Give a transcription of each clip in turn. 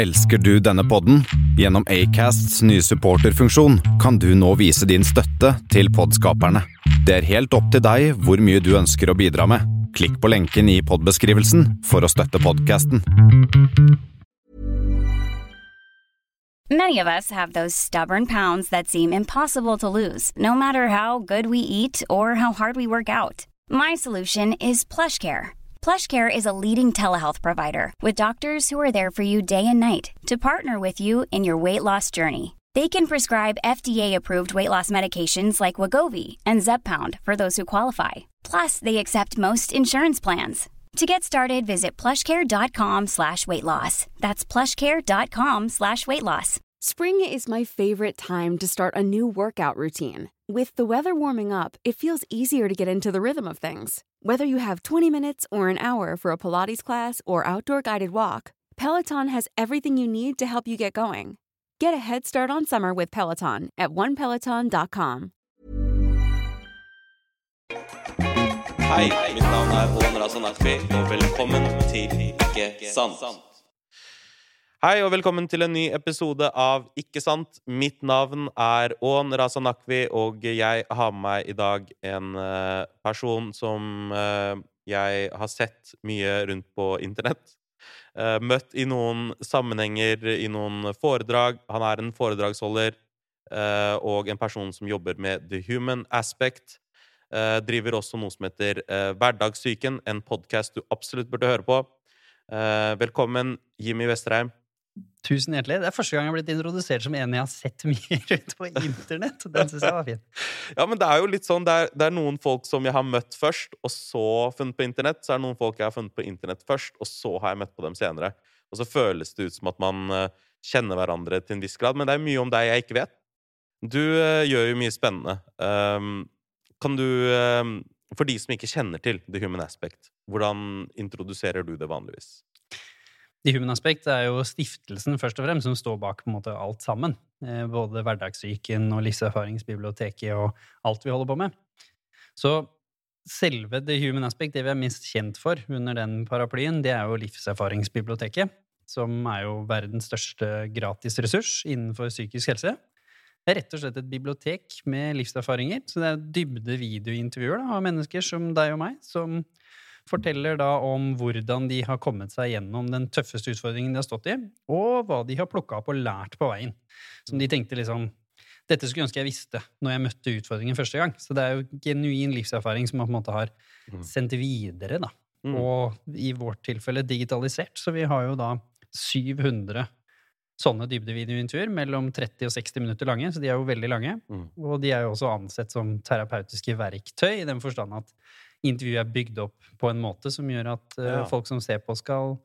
Elsker du denne podden? Gjennom Acasts nye supporterfunksjon kan du nå vise din støtte til podskaperne. Det er helt opp til deg hvor mye du ønsker å bidra med. Klikk på lenken i podbeskrivelsen for å støtte podkasten. Mange av oss har de stubborne poundene som virker umulige å lose, no matter how good we eat or how hard we work out. My solution. PlushCare is a leading telehealth provider with doctors who are there for you day and night to partner with you in your weight loss journey. They can prescribe FDA-approved weight loss medications like Wagovi and Zepbound for those who qualify. Plus, they accept most insurance plans. To get started, visit plushcare.com slash weight loss. That's plushcare.com slash weight loss. Spring is my favorite time to start a new workout routine. With the weather warming up, it feels easier to get into the rhythm of things. Whether you have 20 minutes or an hour for a Pilates class or outdoor guided walk, Peloton has everything you need to help you get going. Get a head start on summer with Peloton at onepeloton.com. Er Ikke sant. Hei og velkommen til en ny episode av Ikke sant. Mitt navn er Ån Razanakvi, og jeg har med meg i dag en eh, person som eh, jeg har sett mye rundt på internett. Eh, møtt i noen sammenhenger, i noen foredrag. Han er en foredragsholder og en person som jobber med the human aspect. Driver også noe som heter Hverdagssyken, en podkast du absolutt burde høre på. Velkommen, Jimmy Vesterheim. Tusen hjertelig. Det er første gang jeg har blitt introdusert som en jeg har sett mye rundt på internett. Den synes jeg var fin. Ja, men det er jo litt sånn, det er, det er noen folk som jeg har møtt først, og så funnet på internett. Så er det noen folk jeg har funnet på internett først, og så har jeg møtt på dem senere. Og så føles det ut som at man eh, kjenner hverandre til en viss grad. Men det er mye om deg jeg ikke vet. Du eh, gjør jo mye spennende. Um, kan du, um, for de som ikke kjenner til The Human Aspect, hvordan introduserer du det vanligvis? The Human Aspect er jo stiftelsen først og fremst som står bak på en måte alt sammen. Eh, Både Hverdagssyken og Livserfaringsbiblioteket og alt vi holder på med. Så selve The Human Aspect, det vi er mest kjent for under den paraplyen, det er jo Livserfaringsbiblioteket, som er jo verdens største gratisressurs innenfor psykisk helse. Det er rett og slett et bibliotek med livserfaringer. Så det er dybde videointervjuer da, av mennesker som deg og meg, som forteller da om hvordan de har kommet seg gjennom den tøffeste utfordringen de har stått i, og hva de har plukka opp og lært på veien. Som de tenkte liksom Dette skulle jeg ønske jeg visste når jeg møtte utfordringen første gang. Så det er jo genuin livserfaring som man på en måte har sendt videre, da. Mm. Og i vårt tilfelle digitalisert. Så vi har jo da 700 sånne dybdevideointervjuer mellom 30 og 60 minutter lange, så de er jo veldig lange. Mm. Og de er jo også ansett som terapeutiske verktøy, i den forstand at intervjuet er bygd opp på en måte som gjør at uh, Ja. folk som ser på, skal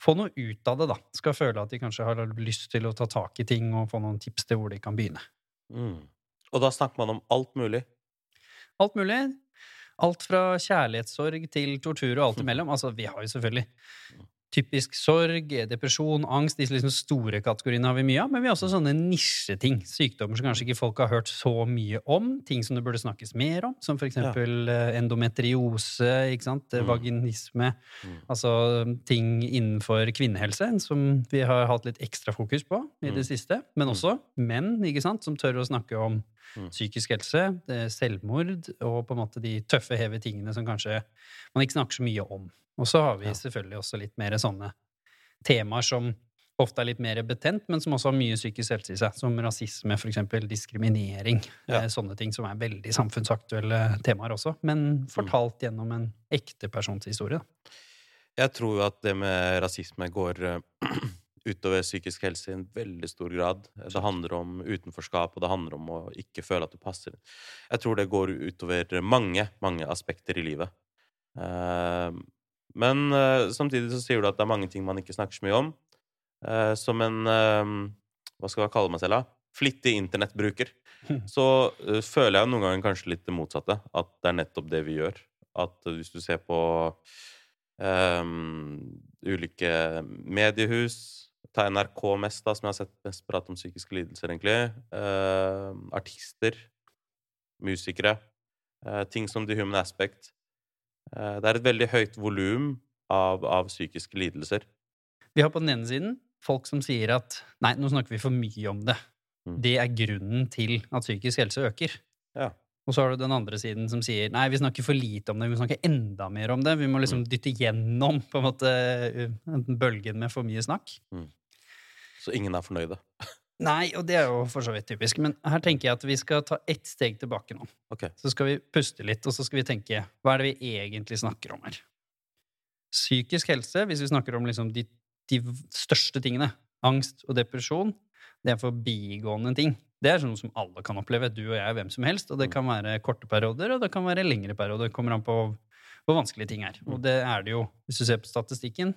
få noe ut av det, da. Skal føle at de kanskje har lyst til å ta tak i ting og få noen tips til hvor de kan begynne. Mm. Og da snakker man om alt mulig. Alt mulig. Alt fra kjærlighetssorg til tortur og alt imellom. Altså, vi har jo selvfølgelig typisk sorg, depresjon, angst. Disse liksom store kategoriene har vi mye av. Men vi har også sånne nisjeting. Sykdommer som kanskje ikke folk har hørt så mye om. Ting som det burde snakkes mer om, som for eksempel eh, endometriose, ikke sant? Mm. vaginisme. Mm. Altså ting innenfor kvinnehelse, som vi har hatt litt ekstra fokus på i det Mm. siste. Men Mm. også menn, ikke sant, som tør å snakke om Mm. psykisk helse, er selvmord og på en måte de tøffe, heve tingene som kanskje man ikke snakker så mye om. Og så har vi selvfølgelig også litt mer sånne temaer som ofte er litt mer betent, men som også har mye psykisk helse i seg, som rasisme, for eksempel, diskriminering, Ja. eh, sånne ting som er veldig samfunnsaktuelle temaer også, men fortalt gjennom en ekte persons historie. Jeg tror jo at det med rasisme går eh, utover psykisk helse i en veldig stor grad. Det handler om utenforskap, og det handler om å ikke føle at du passer. Jeg tror det går utover mange, mange aspekter i livet. Men uh, samtidig så sier du at det er mange ting man ikke snakker så mye om. Uh, som en eh, Hva skal jeg kalle meg selv, da? Flittig internettbruker. Så føler jeg noen ganger kanskje litt det motsatte. At det er nettopp det vi gjør. At hvis du ser på ulike mediehus Ta NRK mest, da, som jeg har sett mest prat om psykiske lidelser, egentlig. Eh, artister. Musikere. eh, ting som The Human Aspect. Eh, det er et veldig høyt volum av, av psykiske lidelser. Vi har på den ene siden folk som sier at nei, nå snakker vi for mye om det. Mm. Det er grunnen til at psykisk helse øker. Ja. Og så har du den andre siden som sier nei, vi snakker for lite om det, vi må snakke enda mer om det. Vi må Mm. liksom dytte gjennom på en måte uh, bølgen med for mye snakk. Så ingen er fornøyde. Nei, og det er jo for så vidt typisk. Men her tenker jeg at vi skal ta ett steg tilbake nå. Ok. Så skal vi puste litt, og så skal vi tenke hva er det vi egentlig snakker om her? Psykisk helse, hvis vi snakker om liksom de, de største tingene, angst og depresjon, det er forbigående ting. Det er sånn som alle kan oppleve, du og jeg, hvem som helst. Og det kan være korte perioder, og det kan være lengre perioder. Det kommer an på hvor vanskelige ting er. Og det er det jo, hvis du ser på statistikken,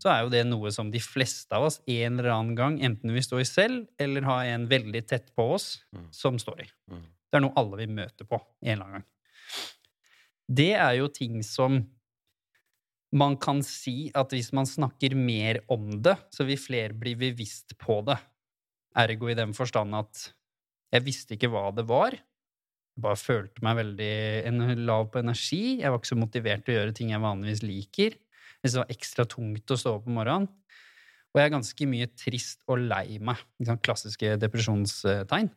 så er jo det noe som de fleste av oss en eller annen gang, enten vi står i selv, eller har en veldig tett på oss, Mm. som står i. Mm. Det er noe alle vi møter på en eller annen gang. Det er jo ting som man kan si at hvis man snakker mer om det, så vil flere bli bevisst på det. Ergo i den forstand at jeg visste ikke hva det var. Jeg bare følte meg veldig lav på energi. Jeg var ikke så motivert til å gjøre ting jeg vanligvis liker. Syntes det var ekstra tungt å stå opp om morgenen. Og jeg er ganske mye trist og lei meg. Liksom? Klassiske depresjonstegn.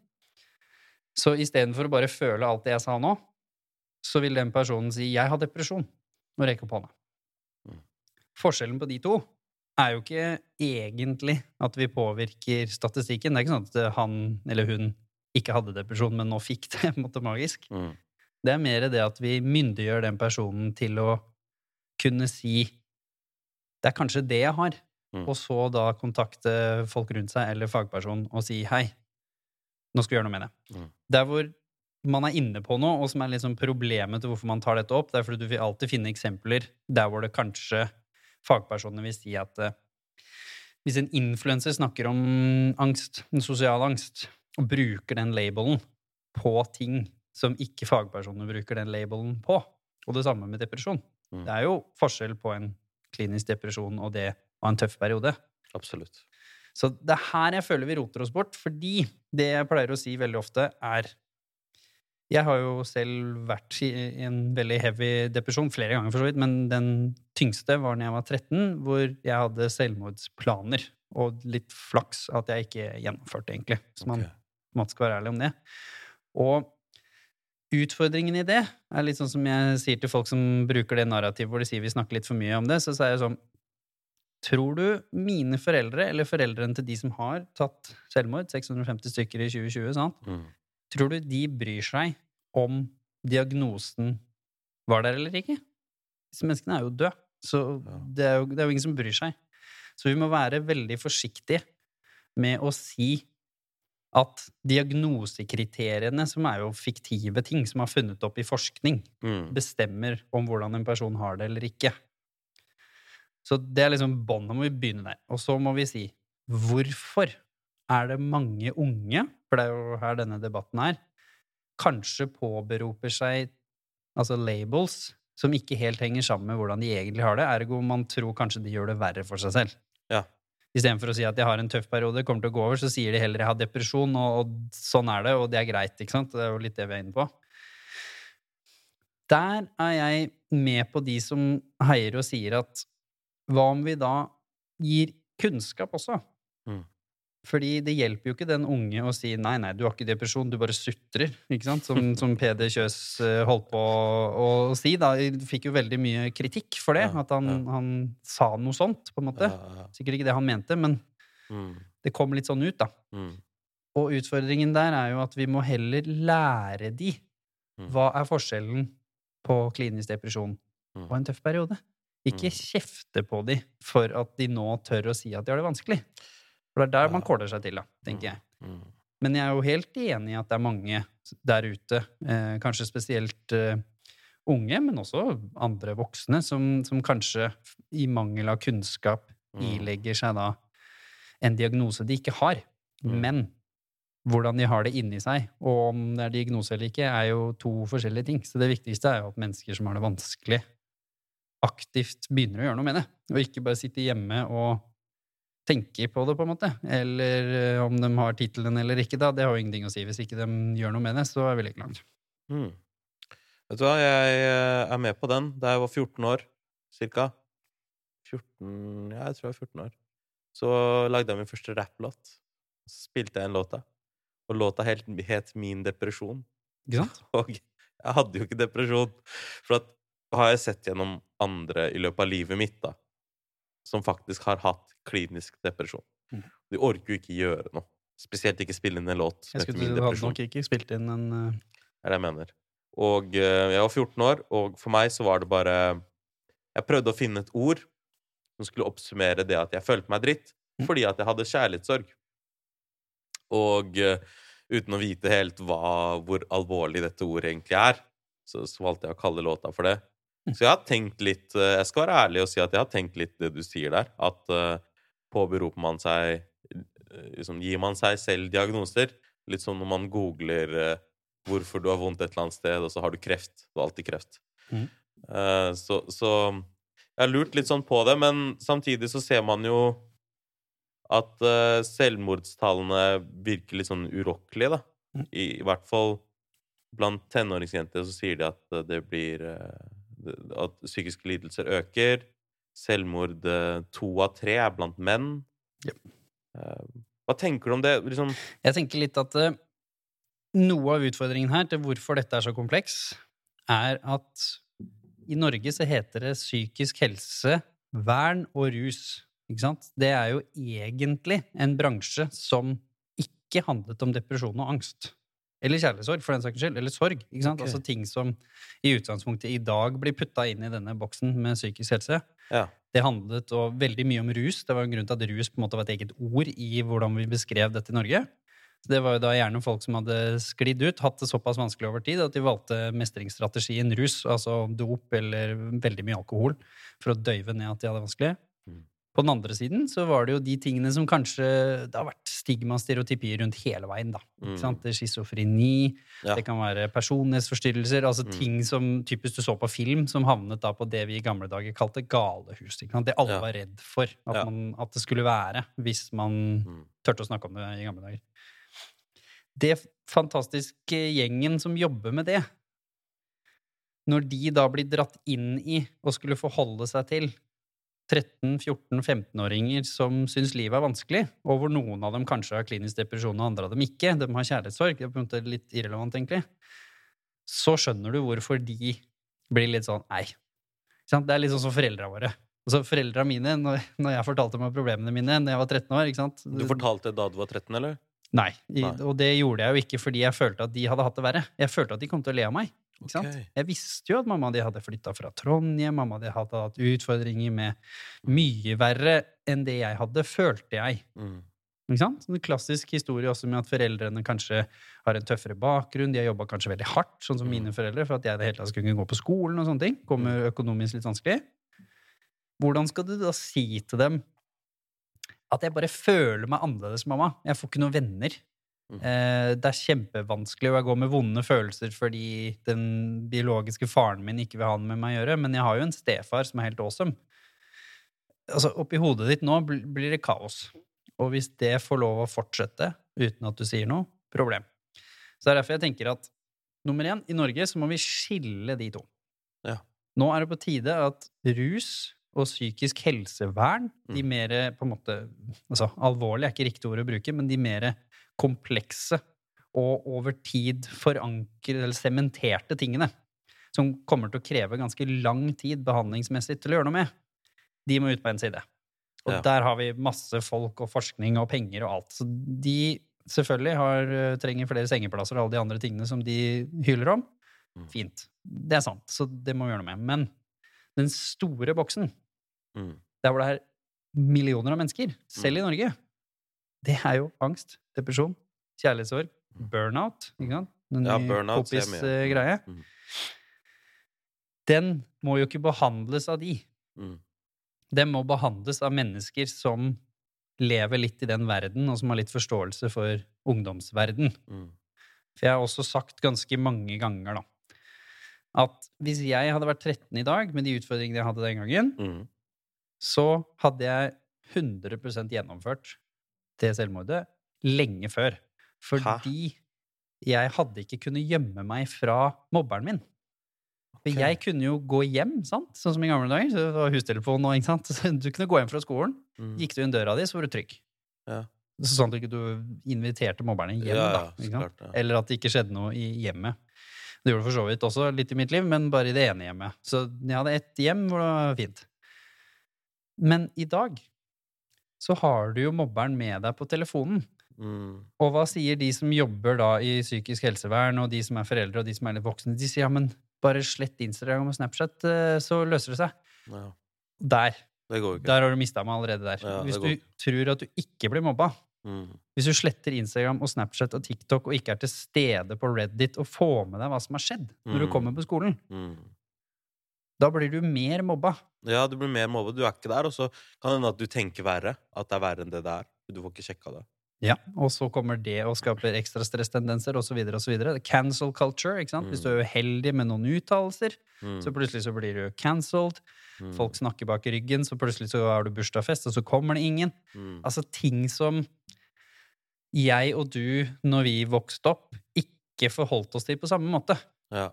Så istedenfor å bare føle alt det jeg sa nå, så vil den personen si 'jeg har depresjon', og rekke opp hånda. Mm. Forskjellen på de to er jo ikke egentlig at vi påvirker statistikken. Det er ikke sånn at han eller hun ikke hadde depresjon, men nå fikk det på en måte magisk. Mm. Det er mer det at vi myndiggjør den personen til å kunne si det er kanskje det jeg har, Mm. og så da kontakte folk rundt seg eller fagperson og si hei, nå skal vi gjøre noe med det. Mm. Der hvor man er inne på noe, og som er liksom problemet til hvorfor man tar dette opp, det er fordi du vil alltid finne eksempler der hvor det kanskje fagpersonene vil si at eh, hvis en influenser snakker om angst, en sosial angst, og bruker den labelen på ting som ikke fagpersoner bruker den labelen på, og det samme med depresjon. Mm. Det er jo forskjell på en klinisk depresjon og det var en tøff periode. Absolutt. Så det er her jeg føler vi roter oss bort, fordi det jeg pleier å si veldig ofte, er Jeg har jo selv vært i en veldig heavy depresjon flere ganger, for så vidt, men den tyngste var når jeg var 13, hvor jeg hadde selvmordsplaner. Og litt flaks at jeg ikke gjennomførte, egentlig. Så man okay. måtte skal være ærlig om det. Og utfordringen i det er litt sånn som jeg sier til folk som bruker det narrativet hvor de sier vi snakker litt for mye om det, så sier jeg sånn Tror du mine foreldre, eller foreldrene til de som har tatt selvmord, 650 stykker i 2020, sant? Mm. tror du de bryr seg om diagnosen var der eller ikke? Disse menneskene er jo døde, så det er, jo, det er jo ingen som bryr seg. Så vi må være veldig forsiktige med å si at diagnosekriteriene, som er jo fiktive ting som er funnet opp i forskning, Mm. bestemmer om hvordan en person har det eller ikke. Så det er liksom båndet må vi begynne der. Og så må vi si hvorfor er det mange unge, for det er jo her denne debatten er, kanskje påberoper seg altså labels som ikke helt henger sammen med hvordan de egentlig har det. Ergo man tror kanskje de gjør det verre for seg selv. Istedenfor å si at jeg har en tøff periode, kommer til å gå over, så sier de heller jeg har depresjon, og, og sånn er det, og det er greit. ikke sant? Det er jo litt det vi er inne på. Der er jeg med på de som heier og sier at hva om vi da gir kunnskap også? Mm. Fordi det hjelper jo ikke den unge å si nei, nei, du har ikke depresjon, du bare sutrer. ikke sant? Som, som Peder Kjøs eh, holdt på å, å si. da. Fikk jo veldig mye kritikk for det, Ja, at han, ja. han sa noe sånt, på en måte. Ja. Sikkert ikke det han mente, men Mm. det kom litt sånn ut, da. Mm. Og utfordringen der er jo at vi må heller lære de Mm. hva er forskjellen på klinisk depresjon Mm. og en tøff periode. Ikke Mm. kjefte på de for at de nå tør å si at de har det vanskelig. For det er der man Ja. kåler seg til, da, tenker jeg. Mm. Men jeg er jo helt enig i at det er mange der ute, eh, kanskje spesielt eh, unge, men også andre voksne, som, som kanskje i mangel av kunnskap Mm. ilegger seg da en diagnose de ikke har. Mm. Men hvordan de har det inni seg, og om det er diagnose eller ikke, er jo to forskjellige ting. Så det viktigste er jo at mennesker som har det vanskelig, aktivt begynner å gjøre noe med det. Og ikke bare sitte hjemme og tenke på det, på en måte. Eller eh, om de har tittelen eller ikke, da. Det har jo ingenting å si. Hvis ikke de gjør noe med det, så er vi like langt. Mm. Vet du hva, jeg eh, er med på den. Da jeg var 14 år, cirka. 14 Ja, jeg tror jeg var 14 år. så lagde jeg min første rapplåt. Så spilte jeg en låta. Og låta helt, het Min depresjon. Ikke sant? Og jeg hadde jo ikke depresjon. For at har jeg sett gjennom andre i løpet av livet mitt, da, som faktisk har hatt klinisk depresjon. Mm. De orker jo ikke gjøre noe. Spesielt ikke spille inn en låt som Jeg heter skulle tro du hadde nok ikke spilt inn en eh, er det jeg mener. Og eh, jeg var 14 år, og for meg så var det bare Jeg prøvde å finne et ord som skulle oppsummere det at jeg følte meg dritt, Mm. fordi at jeg hadde kjærlighetssorg. Og eh, uten å vite helt hva, hvor alvorlig dette ordet egentlig er, så, så valgte jeg å kalle låta for det. Mm. Så jeg har tenkt litt Jeg skal være ærlig og si at jeg har tenkt litt det du sier der. At uh, påberoper man seg eh, liksom, Gir man seg selv diagnoser? Litt som når man googler eh, hvorfor du har vondt et eller annet sted, og så har du kreft. Du har alltid kreft. Mm. Eh, så, så jeg har lurt litt sånn på det, men samtidig så ser man jo at eh, selvmordstallene virker litt sånn urokkelige, da. Mhm. I, I hvert fall blant tenåringsjenter så sier de at det blir At psykiske lidelser øker. Selvmord eh, to av tre er blant menn. Jep. Eh, hva tenker du om det? Liksom, Jeg tenker litt at eh, noe av utfordringen her til hvorfor dette er så kompleks, er at i Norge så heter det psykisk helse, vern og rus. Ikke sant? Det er jo egentlig en bransje som ikke handlet om depresjon og angst. Eller kjærlighetssorg, for den saks skyld. Eller sorg. Ikke sant? Okay. Altså ting som i utgangspunktet i dag blir putta inn i denne boksen med psykisk helse. ja. Det handlet veldig mye om rus. Det var en grunn til at rus på en måte var et eget ord i hvordan vi beskrev dette i Norge. Så det var jo da gjerne folk som hadde sklidd ut, hatt det såpass vanskelig over tid at de valgte mestringsstrategien rus, altså dop eller veldig mye alkohol, for å døyve ned at de hadde det vanskelig. Mm. På den andre siden så var det jo de tingene som kanskje Det har vært stigma og stereotypier rundt hele veien, da. Mm. Schizofreni, Ja. det kan være personlighetsforstyrrelser, altså Mm. ting som typisk du så på film, som havnet da på det vi i gamle dager kalte galehus. Det alle Ja. var redd for at, Ja. man, at det skulle være, hvis man Mm. turte å snakke om det i gamle dager. Det fantastiske gjengen som jobber med det, når de da blir dratt inn i og skulle forholde seg til 13-14-15-åringer som syns livet er vanskelig, og hvor noen av dem kanskje har klinisk depresjon og andre av dem ikke, de har kjærlighetssorg, det er på en måte litt irrelevant, egentlig, så skjønner du hvorfor de blir litt sånn Nei. Det er litt sånn som foreldra våre. Altså Foreldra mine, når, når jeg fortalte meg problemene mine da jeg var 13 år ikke sant? Du fortalte det da du var 13, eller? Nei, Nei. og det gjorde jeg jo ikke fordi jeg følte at de hadde hatt det verre. Jeg følte at de kom til å le av meg. Ikke sant? Ok. Jeg visste jo at mamma og de hadde flytta fra Trondheim, mamma og de hadde hatt utfordringer med mye verre enn det jeg hadde, følte jeg. Mm. Ikke sant? En klassisk historie også med at foreldrene kanskje har en tøffere bakgrunn, de har jobba kanskje veldig hardt, sånn som Mm. mine foreldre, for at jeg det hele tatt skulle gå på skolen og sånne ting. Kommer økonomisk litt vanskelig. Hvordan skal du da si til dem at jeg bare føler meg annerledes, mamma? Jeg får ikke noen venner. Eh, det er kjempevanskelig, og jeg går med vonde følelser fordi den biologiske faren min ikke vil ha noe med meg å gjøre, men jeg har jo en stefar som er helt awesome. Altså, oppi hodet ditt nå blir det kaos. Og hvis det får lov å fortsette uten at du sier noe, problem. Så det er derfor jeg tenker at nummer én, i Norge så må vi skille de to. Ja. Nå er det på tide at rus og psykisk helsevern, de Mm. mer på en måte altså Alvorlig er ikke riktig ord å bruke, men de mer komplekse og over tid forankrede eller sementerte tingene, som kommer til å kreve ganske lang tid behandlingsmessig til å gjøre noe med, de må ut på en side. Og Ja. der har vi masse folk og forskning og penger og alt. Så de selvfølgelig har, eh, trenger flere sengeplasser og alle de andre tingene som de hyler om. Mm. Fint. Det er sant, så det må vi gjøre noe med. Men den store boksen, Mm. der hvor det er millioner av mennesker, selv i Norge, det er jo angst, depresjon, kjærlighetssorg, burnout. Ikke sant? Den Ja, burnout mye. eh. Mm. Den må jo ikke behandles av de. Mm. Den må behandles av mennesker som lever litt i den verden, og som har litt forståelse for ungdomsverden. Mm. For jeg har også sagt ganske mange ganger, da, at hvis jeg hadde vært 13 i dag, med de utfordringene jeg hadde den gangen, Mm. så hadde jeg 100% gjennomført det selvmordet lenge før. Fordi jeg hadde ikke kunnet gjemme meg fra mobberen min. For jeg kunne jo gå hjem, sant? sånn som i gamle dager. Så det var hustelefon og, ikke sant? Du kunne gå hjem fra skolen. Mm. Gikk du inn døra di, så var du trygg. Ja. Sånn at du ikke inviterte mobberne hjem. Ja, da, klart, ja. Eller at det ikke skjedde noe i hjemmet. Det gjorde det for så vidt også litt i mitt liv, men bare i det ene hjemmet. Så jeg hadde ett hjem hvor det var fint. Men i dag så har du jo mobberen med deg på telefonen. Mm. Og hva sier de som jobber da i psykisk helsevern, og de som er foreldre, og de som er litt voksne? De sier ja, men bare slett Instagram og Snapchat, eh, så løser det seg. Ja. Der. Det går ikke. Der har du mista meg allerede der. Ja, Hvis du tror at du ikke blir mobba, Mm. hvis du sletter Instagram og Snapchat og TikTok og ikke er til stede på Reddit og får med deg hva som har skjedd når du Mm. kommer på skolen, Mm. Da blir du mer mobba. Ja, du blir mer mobba. Du er ikke der, og så kan det hende at du tenker verre. At det er verre enn det det er. Du får ikke sjekka det. Ja, og så kommer det og skaper ekstra stresstendenser osv. Cancel culture. ikke sant? Hvis du er uheldig med noen uttalelser, Mm. så plutselig så blir du cancelled. Mm. Folk snakker bak i ryggen, så plutselig så har du bursdagsfest, og så kommer det ingen. Mm. Altså ting som jeg og du, når vi vokste opp, ikke forholdt oss til på samme måte. Ja.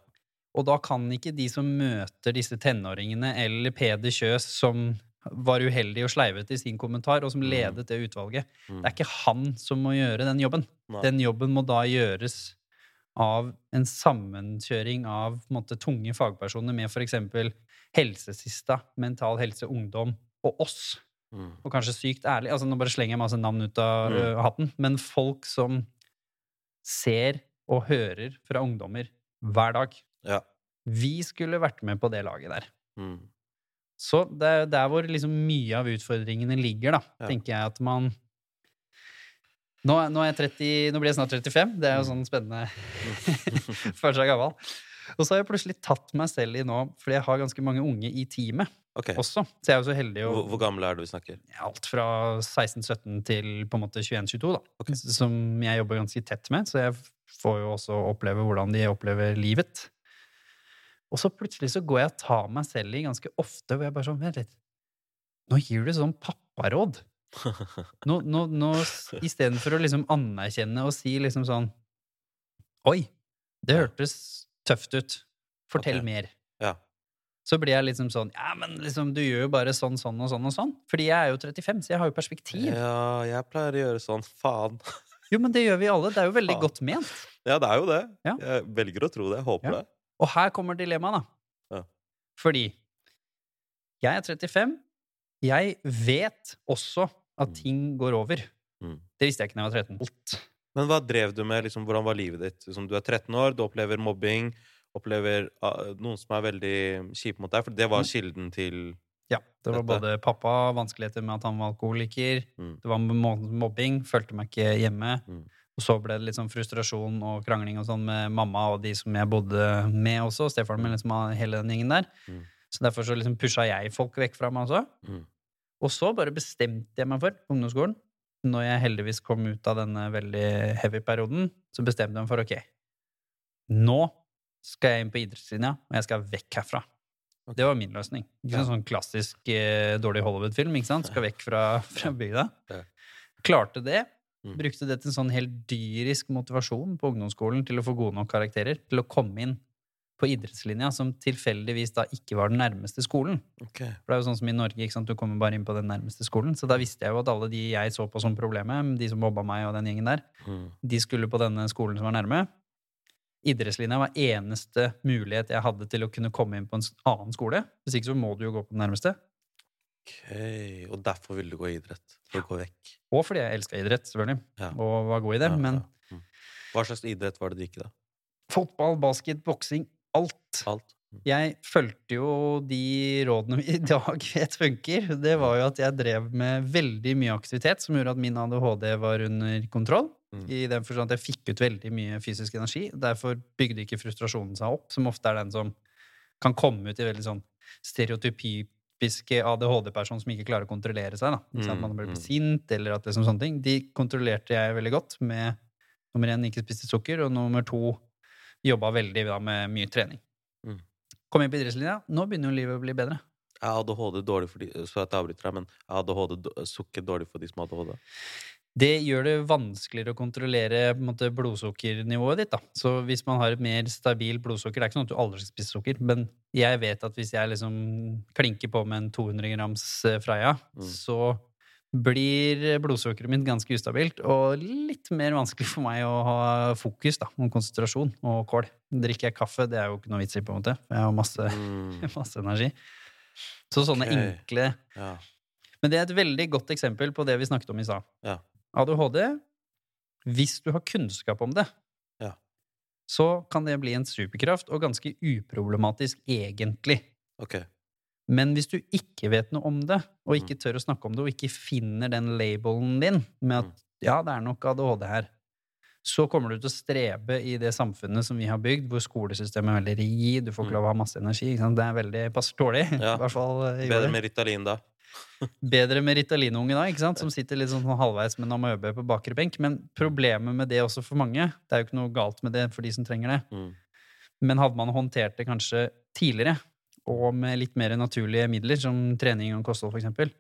Og da kan ikke de som møter disse tenåringene, eller Peder Kjøs, som var uheldig og sleivete i sin kommentar, og som Mm. ledet det utvalget Mm. Det er ikke han som må gjøre den jobben. Nei. Den jobben må da gjøres av en sammenkjøring av på en måte, tunge fagpersoner med f.eks. Helsesista, Mental Helse Ungdom og oss. Mm. Og kanskje sykt ærlig. altså Nå bare slenger jeg masse navn ut av Mm. ø, hatten. Men folk som ser og hører fra ungdommer hver dag. Ja. Vi skulle vært med på det laget der. Mm. Så det er der hvor liksom mye av utfordringene ligger, da, Ja. tenker jeg at man nå, nå, er jeg 30, nå blir jeg snart 35. Det er jo sånn spennende Føler seg gammel. Og så har jeg plutselig tatt meg selv i nå, fordi jeg har ganske mange unge i teamet okay. også. Så jeg er jo så heldig å Hvor, hvor gammel er du vi snakker? alt fra 16-17 til på en måte 21-22, da. Okay. Som jeg jobber ganske tett med, så jeg får jo også oppleve hvordan de opplever livet. Og så plutselig så går jeg og tar meg selv i ganske ofte, hvor jeg bare sånn Vent litt. Nå gir du sånn papparåd. Nå, nå, nå Istedenfor å liksom anerkjenne og si liksom sånn Oi, det hørtes tøft ut. Fortell okay. mer Ja. så blir jeg liksom sånn Ja, men liksom, du gjør jo bare sånn, sånn og sånn og sånn. Fordi jeg er jo 35, så jeg har jo perspektiv. ja, jeg pleier å gjøre sånn. Faen. Jo, men det gjør vi alle. Det er jo veldig Faen. godt ment. Ja, det er jo det. Ja. Jeg velger å tro det. Jeg håper Ja. det. Og her kommer dilemmaet, da. Ja. Fordi jeg er 35. Jeg vet også at Mm. ting går over. Mm. Det visste jeg ikke da jeg var 13. Alt. Men hva drev du med? Liksom, hvordan var livet ditt? Liksom, du er 13 år, du opplever mobbing, opplever uh, noen som er veldig kjipe mot deg. For det var Mm. kilden til Ja, det var Dette. både pappa, vanskeligheter med at han var alkoholiker, Mm. det var mobbing, følte meg ikke hjemme. Mm. Og så ble det litt sånn frustrasjon og krangling og sånn med mamma og de som jeg bodde med også. Stefaren min, liksom hele den gjengen der. Mm. Så derfor så liksom pusha jeg folk vekk fra meg også. Mm. Og så bare bestemte jeg meg for, på ungdomsskolen, når jeg heldigvis kom ut av denne veldig heavy perioden, så bestemte jeg meg for ok, nå skal jeg inn på idrettslinja, og jeg skal vekk herfra. Det var min løsning. Ikke Ja. sånn klassisk eh, dårlig Hollywood-film. ikke sant? Skal vekk fra, fra bygda. Ja. Klarte det. Mm. Brukte det til en sånn helt dyrisk motivasjon på ungdomsskolen til å få gode nok karakterer. Til å komme inn på idrettslinja, som tilfeldigvis da ikke var den nærmeste skolen. Okay. For det er jo sånn som i Norge, ikke sant? du kommer bare inn på den nærmeste skolen. Så da visste jeg jo at alle de jeg så på som problemet, de som mobba meg og den gjengen der, Mm. de skulle på denne skolen som var nærme. Idrettslinja var eneste mulighet jeg hadde til å kunne komme inn på en annen skole. Hvis ikke så må du jo gå på den nærmeste. Og derfor ville du gå i idrett? For å gå vekk? Og fordi jeg elska idrett, selvfølgelig, Ja. og var god i det. Ja, Men. Mm. Hva slags idrett var det du gikk i, da? fotball, basket, boksing, alt. Alt? Mm. Jeg fulgte jo de rådene vi i dag vet funker. Det var jo at jeg drev med veldig mye aktivitet som gjorde at min ADHD var under kontroll. Mm. I den forstand at jeg fikk ut veldig mye fysisk energi. Derfor bygde ikke frustrasjonen seg opp, som ofte er den som kan komme ut i veldig sånn stereotypiske ADHD-person som ikke klarer å kontrollere seg. da. Ikke sant? Mm, Man blir mm. sint, eller at liksom sånne ting. De kontrollerte jeg veldig godt med nummer én ikke spiste sukker, og nummer to jobba veldig da, med mye trening. Mm. Kom inn på idrettslinja. Nå begynner jo livet å bli bedre. Har ADHD dårlig for de, så at jeg avbryter deg, men har ADHD, sukker dårlig for de som har ADHD. Det gjør det vanskeligere å kontrollere måte, blodsukkernivået ditt. Da. Så hvis man har et mer stabilt blodsukker Det er ikke sånn at du aldri skal spise sukker, men jeg vet at hvis jeg liksom klinker på med en 200 grams eh, Freia, Mm. så blir blodsukkeret mitt ganske ustabilt og litt mer vanskelig for meg å ha fokus da, og konsentrasjon og kål. Drikker jeg kaffe, det er jo ikke noe vits i, på en måte. Jeg har masse, Mm. masse energi. Så sånne okay. enkle Ja. Men det er et veldig godt eksempel på det vi snakket om i stad. Ja. ADHD, hvis du har kunnskap om det, Ja. så kan det bli en superkraft, og ganske uproblematisk egentlig. Okay. Men hvis du ikke vet noe om det, og Mm. ikke tør å snakke om det, og ikke finner den labelen din med at Mm. ja, det er nok ADHD her, så kommer du til å strebe i det samfunnet som vi har bygd, hvor skolesystemet er veldig rigid, du får ikke Mm. lov å ha masse energi. Det er veldig passer dårlig. Ja. I hvert fall eh, Bedre med Ritalin da. Bedre med Ritalin-unge da, ikke sant? som sitter litt sånn halvveis med en amøbe på bakre benk. Men problemet med det også for mange, det er jo ikke noe galt med det for de som trenger det, Mm. men hadde man håndtert det kanskje tidligere, og med litt mer naturlige midler, som trening og kosthold f.eks.,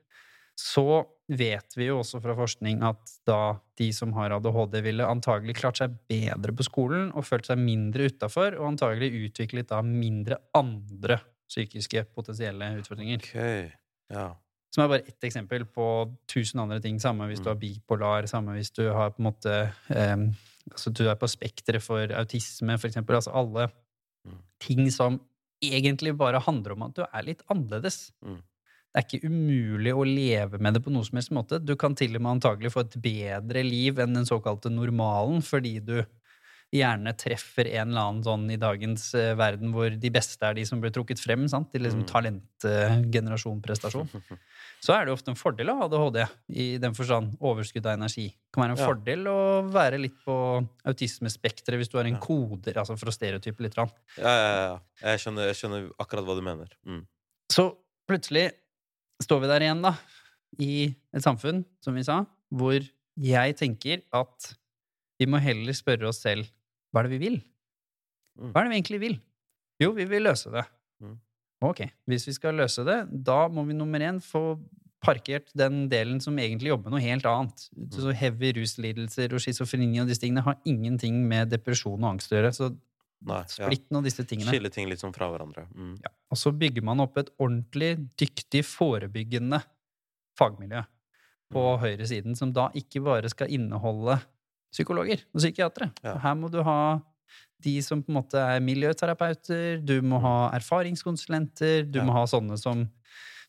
så vet vi jo også fra forskning at da de som har ADHD, ville antagelig klart seg bedre på skolen og følt seg mindre utafor, og antagelig utviklet da mindre andre psykiske potensielle utfordringer. Okay. Ja. Som er bare ett eksempel på tusen andre ting. Samme hvis du Mm. har bipolar, samme hvis du har på en måte um, Altså du er på spekteret for autisme, for eksempel. Altså alle Mm. ting som egentlig bare handler om at du er litt annerledes. Mm. Det er ikke umulig å leve med det på noen som helst måte. Du kan til og med antagelig få et bedre liv enn den såkalte normalen, fordi du gjerne treffer en eller annen sånn i dagens eh, verden hvor de beste er de som blir trukket frem, sant? til liksom Mm. talentgenerasjon, prestasjon. Så er det ofte en fordel å ha ADHD, i den forstand overskudd av energi. Det kan være en Ja. fordel å være litt på autismespekteret hvis du har en Ja. koder, altså for å stereotype litt. Ja, ja, ja. Jeg skjønner, jeg skjønner akkurat hva du mener. Mm. Så plutselig står vi der igjen, da, i et samfunn, som vi sa, hvor jeg tenker at vi må heller spørre oss selv hva er det vi vil? Mm. Hva er det vi egentlig vil? Jo, vi vil løse det. Ok, hvis vi skal løse det, da må vi nummer én få parkert den delen som egentlig jobber med noe helt annet. Mm. Så heavy ruslidelser og schizofreni og disse tingene har ingenting med depresjon og angst å gjøre. Så Nei, ja. splitt nå disse tingene. Skille ting litt sånn fra hverandre. Mm. Ja. Og så bygger man opp et ordentlig dyktig, forebyggende fagmiljø på Mm. høyresiden, som da ikke bare skal inneholde psykologer og psykiatere. Ja. Her må du ha de som på en måte er miljøterapeuter, du må ha erfaringskonsulenter, du Ja. må ha sånne som,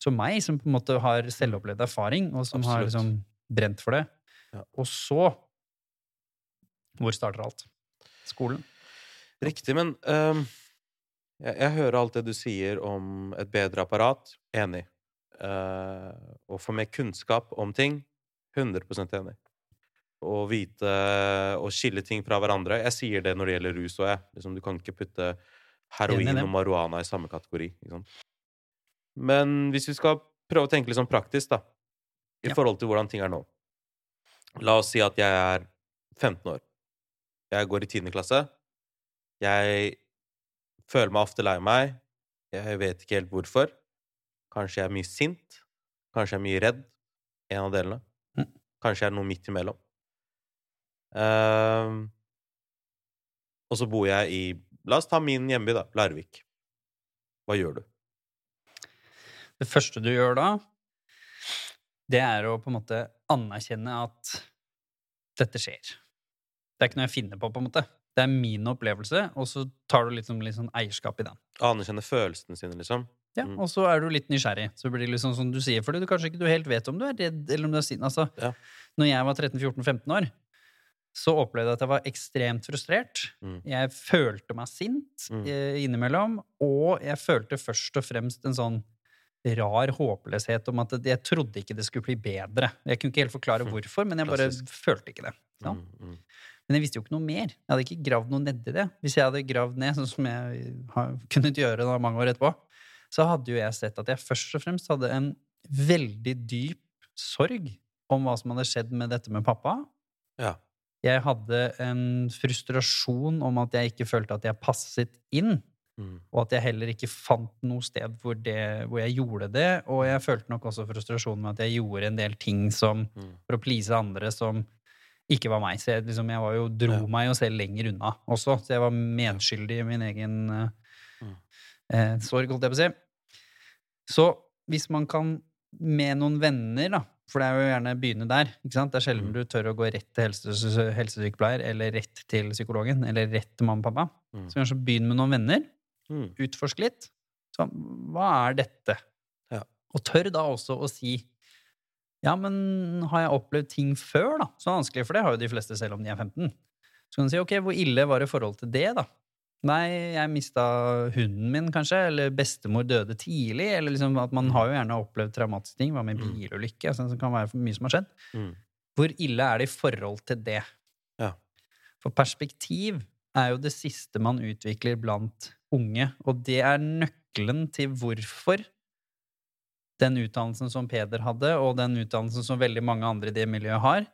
som meg, som på en måte har selvopplevd erfaring, og som har liksom brent for det. Ja. Og så Hvor starter alt? Skolen. Riktig, men um, jeg, jeg hører alt det du sier om et bedre apparat. Enig. Uh, å få mer kunnskap om ting. 100% enig. Å vite og skille ting fra hverandre. Jeg sier det når det gjelder rus òg, jeg. Liksom, du kan ikke putte heroin og marihuana i samme kategori. Liksom. Men hvis vi skal prøve å tenke litt sånn praktisk, da, i Ja. forhold til hvordan ting er nå La oss si at jeg er 15 år. Jeg går i 10. klasse. Jeg føler meg ofte lei meg. Jeg vet ikke helt hvorfor. Kanskje jeg er mye sint. Kanskje jeg er mye redd. En av delene. Mm. Kanskje jeg er noe midt imellom. Ehm, og så bor jeg i La oss ta min hjemby, da. Larvik. Hva gjør du? Det første du gjør da, det er å på en måte anerkjenne at dette skjer. Det er ikke noe jeg finner på, på en måte. Det er min opplevelse, og så tar du sånn- litt sånn eierskap i den. Anerkjenne følelsene sine, liksom? Ja, Mm. Og så er du litt nysgjerrig. Så blir det liksom som du sier, fordi du kanskje ikke du helt vet om du er redd eller om du er sint. Altså, Ja. Når jeg var 13-14-15 år, så opplevde jeg at jeg var ekstremt frustrert. Mm. Jeg følte meg sint Mm. eh, innimellom, og jeg følte først og fremst en sånn rar håpløshet om at jeg trodde ikke det skulle bli bedre. Jeg kunne ikke helt forklare hvorfor, men jeg bare Klassisk. følte ikke det. Ja. Mm, mm. Men jeg visste jo ikke noe mer. Jeg hadde ikke gravd noe nedi det. Hvis jeg hadde gravd ned, sånn som jeg har kunnet gjøre da mange år etterpå, så hadde jo jeg sett at jeg først og fremst hadde en veldig dyp sorg om hva som hadde skjedd med dette med pappa. Ja. Jeg hadde en frustrasjon om at jeg ikke følte at jeg passet inn, Mm. og at jeg heller ikke fant noe sted hvor, det, hvor jeg gjorde det. Og jeg følte nok også frustrasjon med at jeg gjorde en del ting som, Mm. for å please andre som ikke var meg. Så jeg, liksom, jeg var jo, dro Ja. meg jo selv lenger unna også. Så jeg var medskyldig i min egen eh, Mm. eh, sorg, holdt jeg på å si. Så hvis man kan med noen venner, da, for det er jo gjerne begynne der. ikke sant? Det er sjelden Mm. du tør å gå rett til helse, helsesykepleier eller rett til psykologen eller rett til mamma og pappa. Mm. Så kanskje begynn med noen venner. Mm. Utforsk litt. Så, hva er dette? Ja. Og tør da også å si ja, men har jeg opplevd ting før, da? Så vanskelig, for det har jo de fleste selv om de er 15. Så kan du si ok, hvor ille var det i forhold til det, da? Nei, jeg mista hunden min, kanskje, eller bestemor døde tidlig, eller liksom at man har jo gjerne opplevd traumatiske ting. Hva med Mm. bilulykke? Altså, det kan være mye som har skjedd. Mm. Hvor ille er det i forhold til det? Ja. For perspektiv er jo det siste man utvikler blant unge, og det er nøkkelen til hvorfor den utdannelsen som Peder hadde, og den utdannelsen som veldig mange andre i det miljøet har,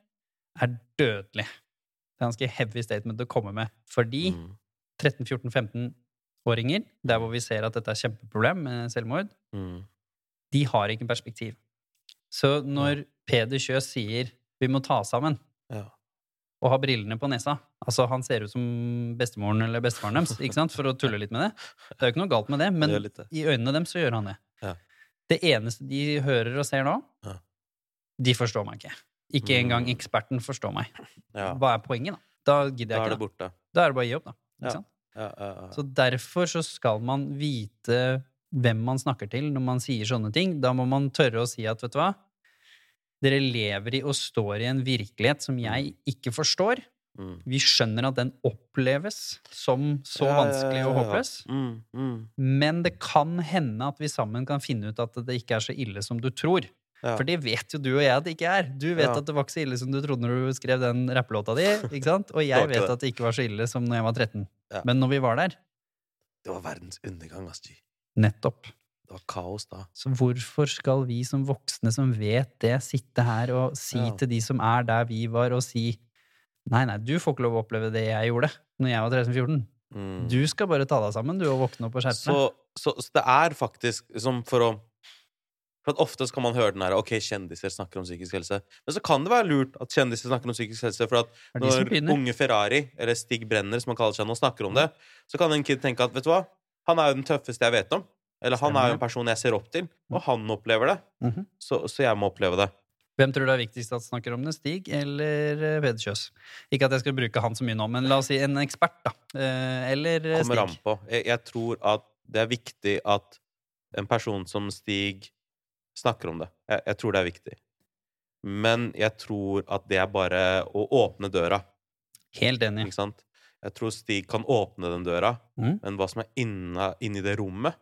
er dødelig. Det er ganske heavy statement å komme med. Fordi Mm. 13-14-15-åringer, der hvor vi ser at dette er kjempeproblem med selvmord, Mm. de har ikke perspektiv. Så når Peder Kjøs sier 'vi må ta sammen', Ja. og har brillene på nesa Altså, han ser ut som bestemoren eller bestefaren deres, ikke sant? for å tulle litt med det. Det er jo ikke noe galt med det, men Det det. i øynene dem så gjør han det. Ja. Det eneste de hører og ser nå, Ja. de forstår meg ikke. Ikke engang Mm. eksperten forstår meg. Ja. Hva er poenget, da? Da gidder Da jeg er det borte. Da, da er det bare å gi opp, da. Ikke sant? Ja, ja, ja. Så derfor så skal man vite hvem man snakker til når man sier sånne ting. Da må man tørre å si at, vet du hva, dere lever i og står i en virkelighet som jeg ikke forstår. Mm. Vi skjønner at den oppleves som så vanskelig og håpløs. Mm, mm. Men det kan hende at vi sammen kan finne ut at det ikke er så ille som du tror. Ja. For det vet jo du og jeg at det ikke er. Du vet Ja. at det var ikke så ille som du trodde når du skrev den rappelåta di. ikke sant? Og jeg vet det. at det ikke var så ille som når jeg var 13. Ja. Men når vi var der, Det var verdens undergang, ass. Nettopp. Det var kaos da. Så hvorfor skal vi som voksne som vet det, sitte her og si til de som er der vi var, og si Nei, nei, du får ikke lov å oppleve det jeg gjorde når jeg var 13-14. Mm. Du skal bare ta deg sammen, du, og våkne opp og skjerpe deg. Så, så, så det er faktisk som for å For ofte kan man høre den her Ok, kjendiser snakker om psykisk helse. Men så kan det være lurt at kjendiser snakker om psykisk helse. For at når unge Ferrari, eller Stig Brenner, som han kaller seg nå, snakker om det, så kan en kid tenke at vet du hva, han er jo den tøffeste jeg vet om. Eller han er jo en person jeg ser opp til, og han opplever det. Mhm. Så, så jeg må oppleve det. Hvem tror du er viktigst at snakker om det? Stig eller eh, Peder Kjøs? Ikke at jeg skal bruke han så mye nå, men la oss si en ekspert, da. Eh, Eller Stig. Kommer an på. Jeg, jeg tror at det er viktig at en person som Stig snakker om det. Jeg, jeg tror det er viktig. Men jeg tror at det er bare å åpne døra. Helt enig. Ikke sant? Jeg tror Stig kan åpne den døra, mm. men hva som er inne, inni det rommet,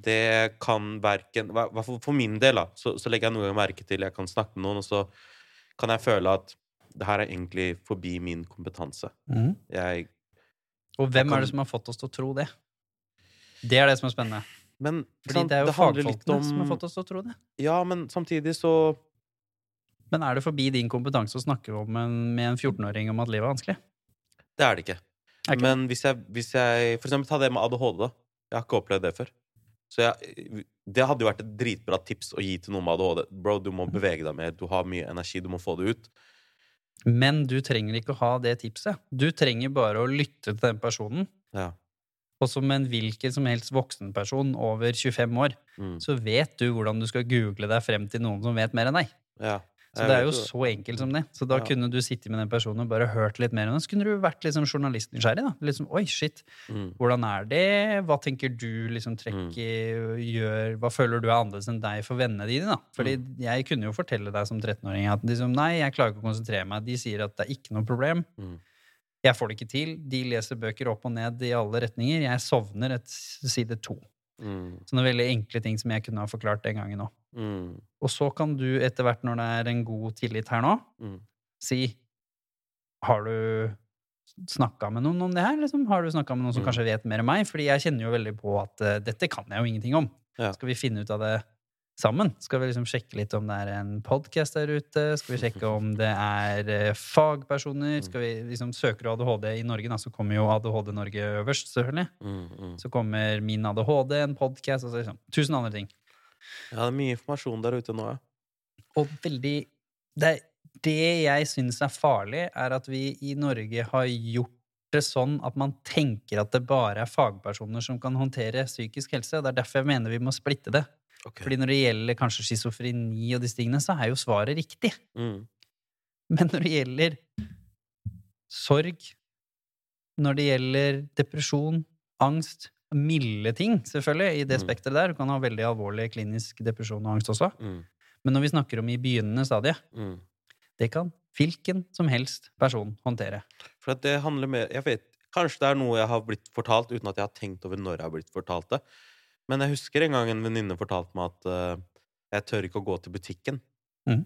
det kan verken For min del, da, så, så legger jeg noen ganger merke til Jeg kan snakke med noen, og så kan jeg føle at det her er egentlig forbi min kompetanse. Mm. Jeg Og hvem kan- er det som har fått oss til å tro det? Det er det som er spennende. Men Fordi det er jo det fagfolkene om- som har fått oss til å tro det. Ja, men samtidig så Men er det forbi din kompetanse å snakke om en, med en 14-åring om at livet er vanskelig? Det er det ikke. Er ikke Men hvis jeg, hvis jeg For eksempel ta det med ADHD, da. Jeg har ikke opplevd det før. Så jeg, det hadde jo vært et dritbra tips å gi til noen med ADHD. Bro, du må bevege deg mer. Du har mye energi. Du må få det ut. Men du trenger ikke å ha det tipset. Du trenger bare å lytte til den personen. Ja. Og som en hvilken som helst voksenperson over 25 år, Mm. så vet du hvordan du skal google deg frem til noen som vet mer enn deg. ja. Så det er jo så enkelt som det. Så da Ja. kunne du sitte med den personen og bare hørt litt mer om det. Så kunne du vært liksom journalistnysgjerrig. da. Liksom, Oi, shit, Mm. hvordan er det? Hva tenker du liksom trekker, gjør Hva føler du er annerledes enn deg for vennene dine? da? Fordi Mm. jeg kunne jo fortelle deg som 13-åring at liksom, nei, jeg klarer ikke å konsentrere meg. De sier at det er ikke noe problem. Mm. Jeg får det ikke til. De leser bøker opp og ned i alle retninger. Jeg sovner et side to. Mm. Sånne veldig enkle ting som jeg kunne ha forklart den gangen òg. Mm. Og så kan du etter hvert, når det er en god tillit her nå, Mm. si Har du snakka med noen om det her? Liksom? Har du snakka med noen som Mm. kanskje vet mer enn meg? Fordi jeg kjenner jo veldig på at uh, dette kan jeg jo ingenting om. Ja. Skal vi finne ut av det sammen? Skal vi liksom sjekke litt om det er en podkast der ute? Skal vi sjekke om det er eh, fagpersoner? Skal vi liksom Søker du ADHD i Norge, da, så kommer jo ADHD Norge øverst, selvfølgelig. Mm. Mm. Så kommer Min ADHD, en podkast, altså liksom tusen andre ting. Ja, det er mye informasjon der ute nå, ja. Og veldig det Det jeg syns er farlig, er at vi i Norge har gjort det sånn at man tenker at det bare er fagpersoner som kan håndtere psykisk helse. og Det er derfor jeg mener vi må splitte det. Ok. Fordi når det gjelder kanskje schizofreni og disse tingene, så er jo svaret riktig. Mm. Men når det gjelder sorg, når det gjelder depresjon, angst, milde ting, selvfølgelig, i det Mm. spekteret der, du kan ha veldig alvorlig klinisk depresjon og angst også, Mm. men når vi snakker om i begynnende stadie, Mm. det kan hvilken som helst person håndtere. For det handler mer Jeg vet Kanskje det er noe jeg har blitt fortalt uten at jeg har tenkt over når jeg har blitt fortalt det. Men jeg husker en gang en venninne fortalte meg at uh, jeg tør ikke å gå til butikken. Mm.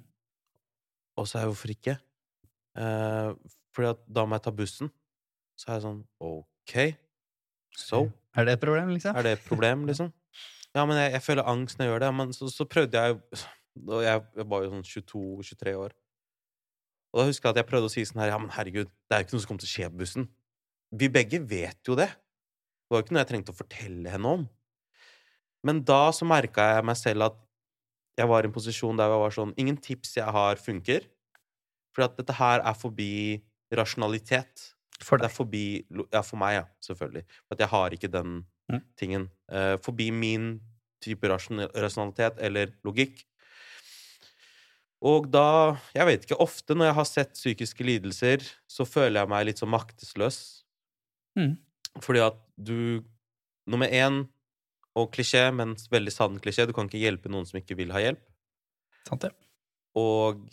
Og så er jeg hvorfor ikke? Uh, fordi da må jeg ta bussen. Så er jeg sånn OK, so Er det et problem, liksom? er det et problem, liksom? Ja, men jeg, jeg føler angst når jeg gjør det. Men så, så prøvde jeg Og jeg, jeg var jo sånn 22-23 år. Og da husker jeg at jeg prøvde å si sånn her Ja, men herregud, det er jo ikke noe som kommer til å skje på bussen. Vi begge vet jo det. Det var jo ikke noe jeg trengte å fortelle henne om. Men da så merka jeg meg selv at jeg var i en posisjon der jeg var sånn Ingen tips jeg har, funker. For at dette her er forbi rasjonalitet. For Det er forbi Ja, for meg, ja. Selvfølgelig. For at jeg har ikke den Mm. tingen. Uh, forbi min type rasjonalitet eller logikk. Og da Jeg vet ikke. Ofte når jeg har sett psykiske lidelser, så føler jeg meg litt så maktesløs. Mm. Fordi at du Nummer én, og klisjé, men veldig sann klisjé, du kan ikke hjelpe noen som ikke vil ha hjelp. Sant det? Og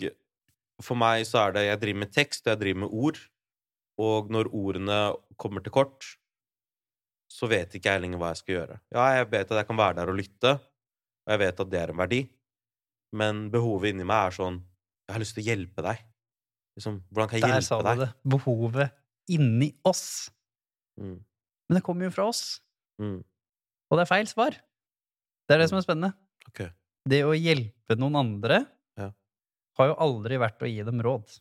for meg så er det Jeg driver med tekst, og jeg driver med ord. Og når ordene kommer til kort, så vet ikke jeg lenger hva jeg skal gjøre. Ja, jeg vet at jeg kan være der og lytte, og jeg vet at det er en verdi. Men behovet inni meg er sånn Jeg har lyst til å hjelpe deg. Liksom, hvordan kan jeg Der sa du det. Behovet inni oss. Mm, Men det kommer jo fra oss. mm, Og det er feil svar. Det er det som er spennende. Okay. Det å hjelpe noen andre Ja. har jo aldri vært å gi dem råd.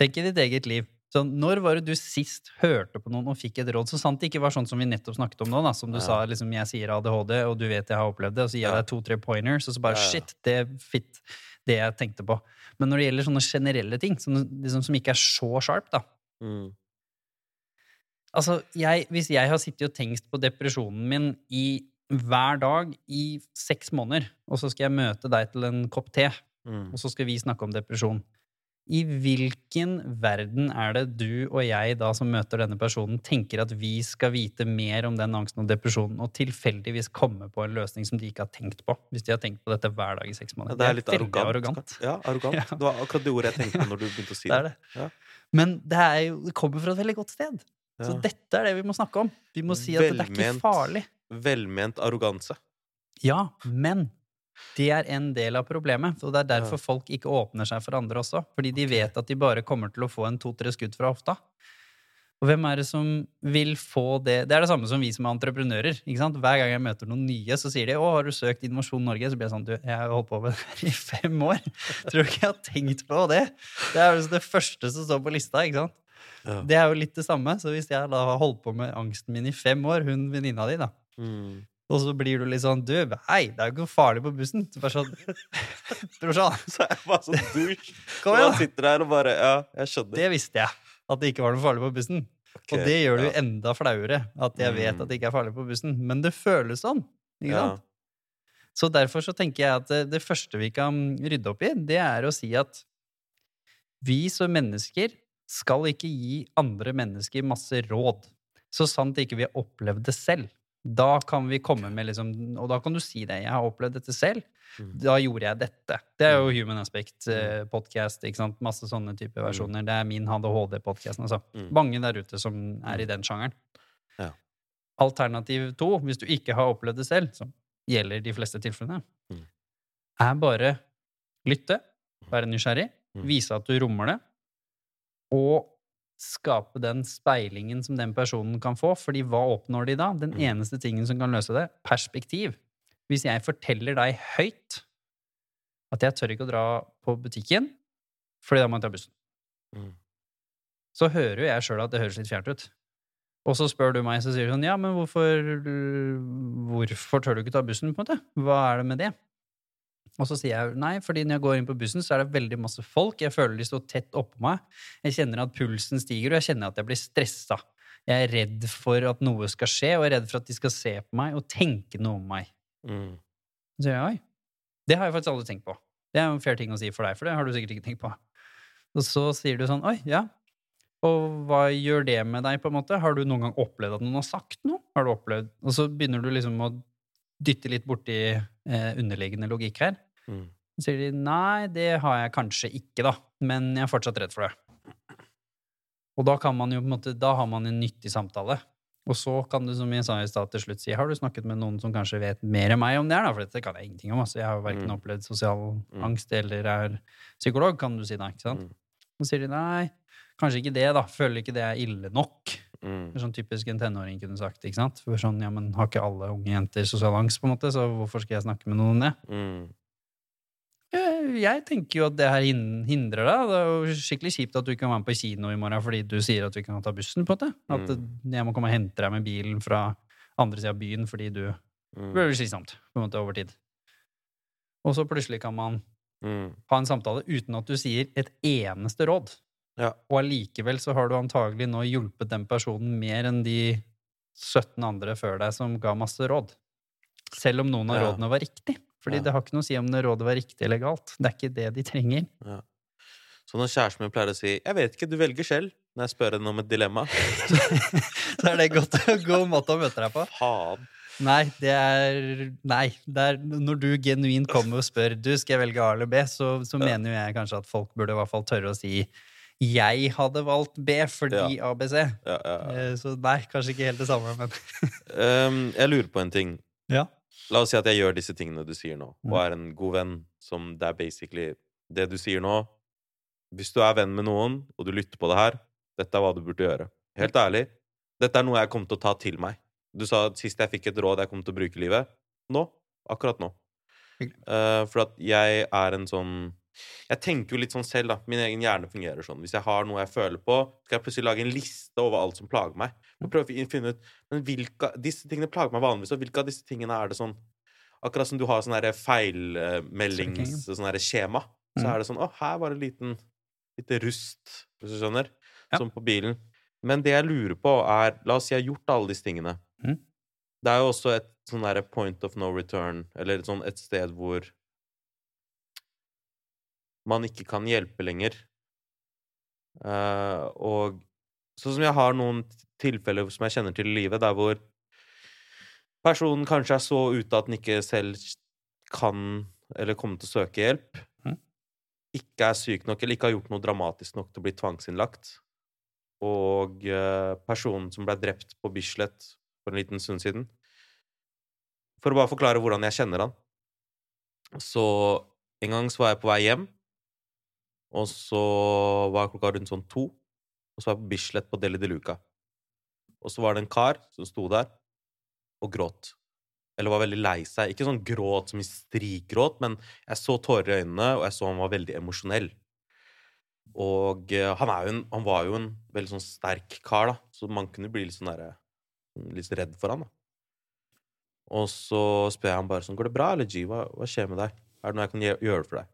Tenk i ditt eget liv. Så når var det du sist hørte på noen og fikk et råd? Så sant det ikke var sånn som vi nettopp snakket om nå, da, som du Ja. sa, liksom jeg sier ADHD, og du vet jeg har opplevd det, og så gir jeg Ja. deg to-tre pointers, og så bare shit, det er fit, det jeg tenkte på. Men når det gjelder sånne generelle ting, som, liksom, som ikke er så sharp, da, Mm, Altså, jeg, hvis jeg har sittet og tenkt på depresjonen min i hver dag i seks måneder, og så skal jeg møte deg til en kopp te, mm. og så skal vi snakke om depresjon I hvilken verden er det du og jeg da som møter denne personen, tenker at vi skal vite mer om den angsten og depresjonen, og tilfeldigvis komme på en løsning som de ikke har tenkt på, hvis de har tenkt på dette hver dag i seks Ja, måneder? det er litt veldig arrogant. Ja, arrogant. Ja. Det var akkurat det ordet jeg tenkte på når du begynte å si Det det. er det. Ja. Men det, er jo, det kommer fra et veldig godt sted. Så dette er det vi må snakke om. Vi må si at det er ikke farlig. Velment arroganse. Ja, men det er en del av problemet. Og det er derfor Ja. folk ikke åpner seg for andre også. Fordi de vet at de bare kommer til å få en to-tre skudd fra hofta. Og hvem er det som vil få det Det er det samme som vi som er entreprenører. ikke sant? Hver gang jeg møter noen nye, så sier de 'Å, har du søkt Innovasjon Norge?' Så blir jeg sånn Du, jeg har holdt på med det her i fem år. Tror du ikke jeg har tenkt på det? Det er altså det første som står på lista, ikke sant? Ja. Det er jo litt det samme. Så hvis jeg da har holdt på med angsten min i fem år, hun venninna di, da, Mm. og så blir du litt sånn Du, hei, det er jo ikke noe farlig på bussen. Så bare sånn Brorsan, Så er jeg bare sånn douche. kom igjen, sitter der og bare Ja, jeg skjønner. Det visste jeg. At det ikke var noe farlig på bussen. Okay, Og det gjør det jo ja. enda flauere. At jeg vet at det ikke er farlig på bussen. Men det føles sånn. Ikke Ja. sant? Så derfor så tenker jeg at det, det første vi kan rydde opp i, det er å si at vi som mennesker skal ikke gi andre mennesker masse råd. Så sant ikke vi har opplevd det selv. Da kan vi komme med liksom Og da kan du si det. 'Jeg har opplevd dette selv. Mm. Da gjorde jeg dette.' Det er jo Human Aspect eh, sant? Masse sånne type Mm. versjoner. Det er min HDHD-podkast. Altså. Mm. Mange der ute som er i den sjangeren. Ja. Alternativ to, hvis du ikke har opplevd det selv, som gjelder de fleste tilfellene, Mm. er bare lytte, være nysgjerrig, Mm. vise at du rommer det, og skape den speilingen som den personen kan få. Fordi hva oppnår de da? Den Mm. eneste tingen som kan løse det, perspektiv. Hvis jeg forteller deg høyt at jeg tør ikke å dra på butikken, fordi da må jeg ta bussen Mm. så hører jo jeg sjøl at det høres litt fjernt ut. Og så spør du meg, så sier du sånn Ja, men hvorfor Hvorfor tør du ikke ta bussen, på en måte? Hva er det med det? Og så sier jeg nei, fordi når jeg går inn på bussen, så er det veldig masse folk. Jeg føler de står tett oppå meg. Jeg kjenner at pulsen stiger, og jeg kjenner at jeg blir stressa. Jeg er redd for at noe skal skje, og jeg er redd for at de skal se på meg og tenke noe om meg. Mm. Så sier jeg oi, det har jeg faktisk aldri tenkt på. Det er jo en fair ting å si for deg, for det har du sikkert ikke tenkt på. Og så sier du sånn oi, ja. Og hva gjør det med deg, på en måte? Har du noen gang opplevd at noen har sagt noe? Har du opplevd Og så begynner du liksom å dytte litt borti eh, underliggende logikk her. Mm. Så sier de nei, det har jeg kanskje ikke, da, men jeg er fortsatt redd for det. Og da kan man jo på en måte, da har man en nyttig samtale. Og så kan du, som jeg sa i stad, til slutt si har du snakket med noen som kanskje vet mer enn meg om det her, da? For dette kan jeg ingenting om. Altså. Jeg har jo verken Mm. opplevd sosial Mm. angst eller er psykolog, kan du si da, ikke sant? Mm. Så sier de nei, kanskje ikke det, da. Føler ikke det er ille nok. Mm. Sånn typisk en tenåring kunne sagt, ikke sant? For sånn, ja, men har ikke alle unge jenter sosial angst, på en måte, så hvorfor skal jeg snakke med noen om det? Mm. Eh, Jeg tenker jo at det her hindrer deg. Det er jo skikkelig kjipt at du ikke kan være med på kino i morgen fordi du sier at du ikke kan ta bussen. på en måte. At Mm. jeg må komme og hente deg med bilen fra andre sida av byen fordi du Mm. blir slitsomt på en måte over tid. Og så plutselig kan man Mm. ha en samtale uten at du sier et eneste råd. Ja. Og allikevel så har du antagelig nå hjulpet den personen mer enn de 17 andre før deg som ga masse råd. Selv om noen av Ja. rådene var riktig. Fordi Ja. det har ikke noe å si om det rådet var riktig eller galt. Det er ikke det de trenger. Så når kjæresten min pleier å si 'jeg vet ikke, du velger selv', når jeg spør henne om et dilemma så er det godt, god måte å møte deg på. Faen. Nei, det er Nei. Det er, når du genuint kommer og spør du, skal jeg velge A eller B, så, så Ja. mener jo jeg kanskje at folk burde i hvert fall tørre å si jeg hadde valgt B fordi ABC. Ja, ja, ja. Eh, Så nei, kanskje ikke helt det samme, men Um, jeg lurer på en ting. Ja. La oss si at jeg gjør disse tingene du sier nå, Mm. og er en god venn som det er basically det du sier nå. Hvis du er venn med noen, og du lytter på det her, dette er hva du burde gjøre. Helt ærlig, dette er noe jeg kommer til å ta til meg. Du sa at sist jeg fikk et råd jeg kommer til å bruke i livet. Nå. Akkurat nå. Eh, for at jeg er en sånn Jeg tenker jo litt sånn selv, da. Min egen hjerne fungerer sånn. Hvis jeg har noe jeg føler på, skal jeg plutselig lage en liste over alt som plager meg. Og prøve å finne ut men hvilke, disse tingene plager meg vanligvis, og hvilke av disse tingene er det sånn Akkurat som du har sånn feilmeldingsskjema, feilmeldings... Sånn. Så Mm. er det sånn Å, her var det en liten lite rust, hvis du skjønner, Ja. som på bilen. Men det jeg lurer på, er La oss si jeg har gjort alle disse tingene. Mm. Det er jo også et sånn derre point of no return, eller et sånn et sted hvor man ikke kan hjelpe lenger. Uh, og sånn som jeg har noen tilfeller som jeg kjenner til i livet, der hvor personen kanskje er så ute at den ikke selv kan eller kommer til å søke hjelp, mm. ikke er syk nok eller ikke har gjort noe dramatisk nok til å bli tvangsinnlagt, og uh, personen som ble drept på Bislett for en liten stund siden For å bare forklare hvordan jeg kjenner han. Så en gang så var jeg på vei hjem, og så var klokka rundt sånn to, og så var jeg på Bislett på Deli de Luca. Og så var det en kar som sto der og gråt. Eller var veldig lei seg. Ikke sånn gråt som i strigråt, men jeg så tårer i øynene, og jeg så han var veldig emosjonell. Og eh, han, jo en, han var jo en veldig sånn sterk kar, da, så man kunne bli litt sånn derre Litt redd for han, da. Og så spør jeg han bare sånn Går det bra, eller G? Hva, hva skjer med deg? Er det noe jeg kan gjøre for deg?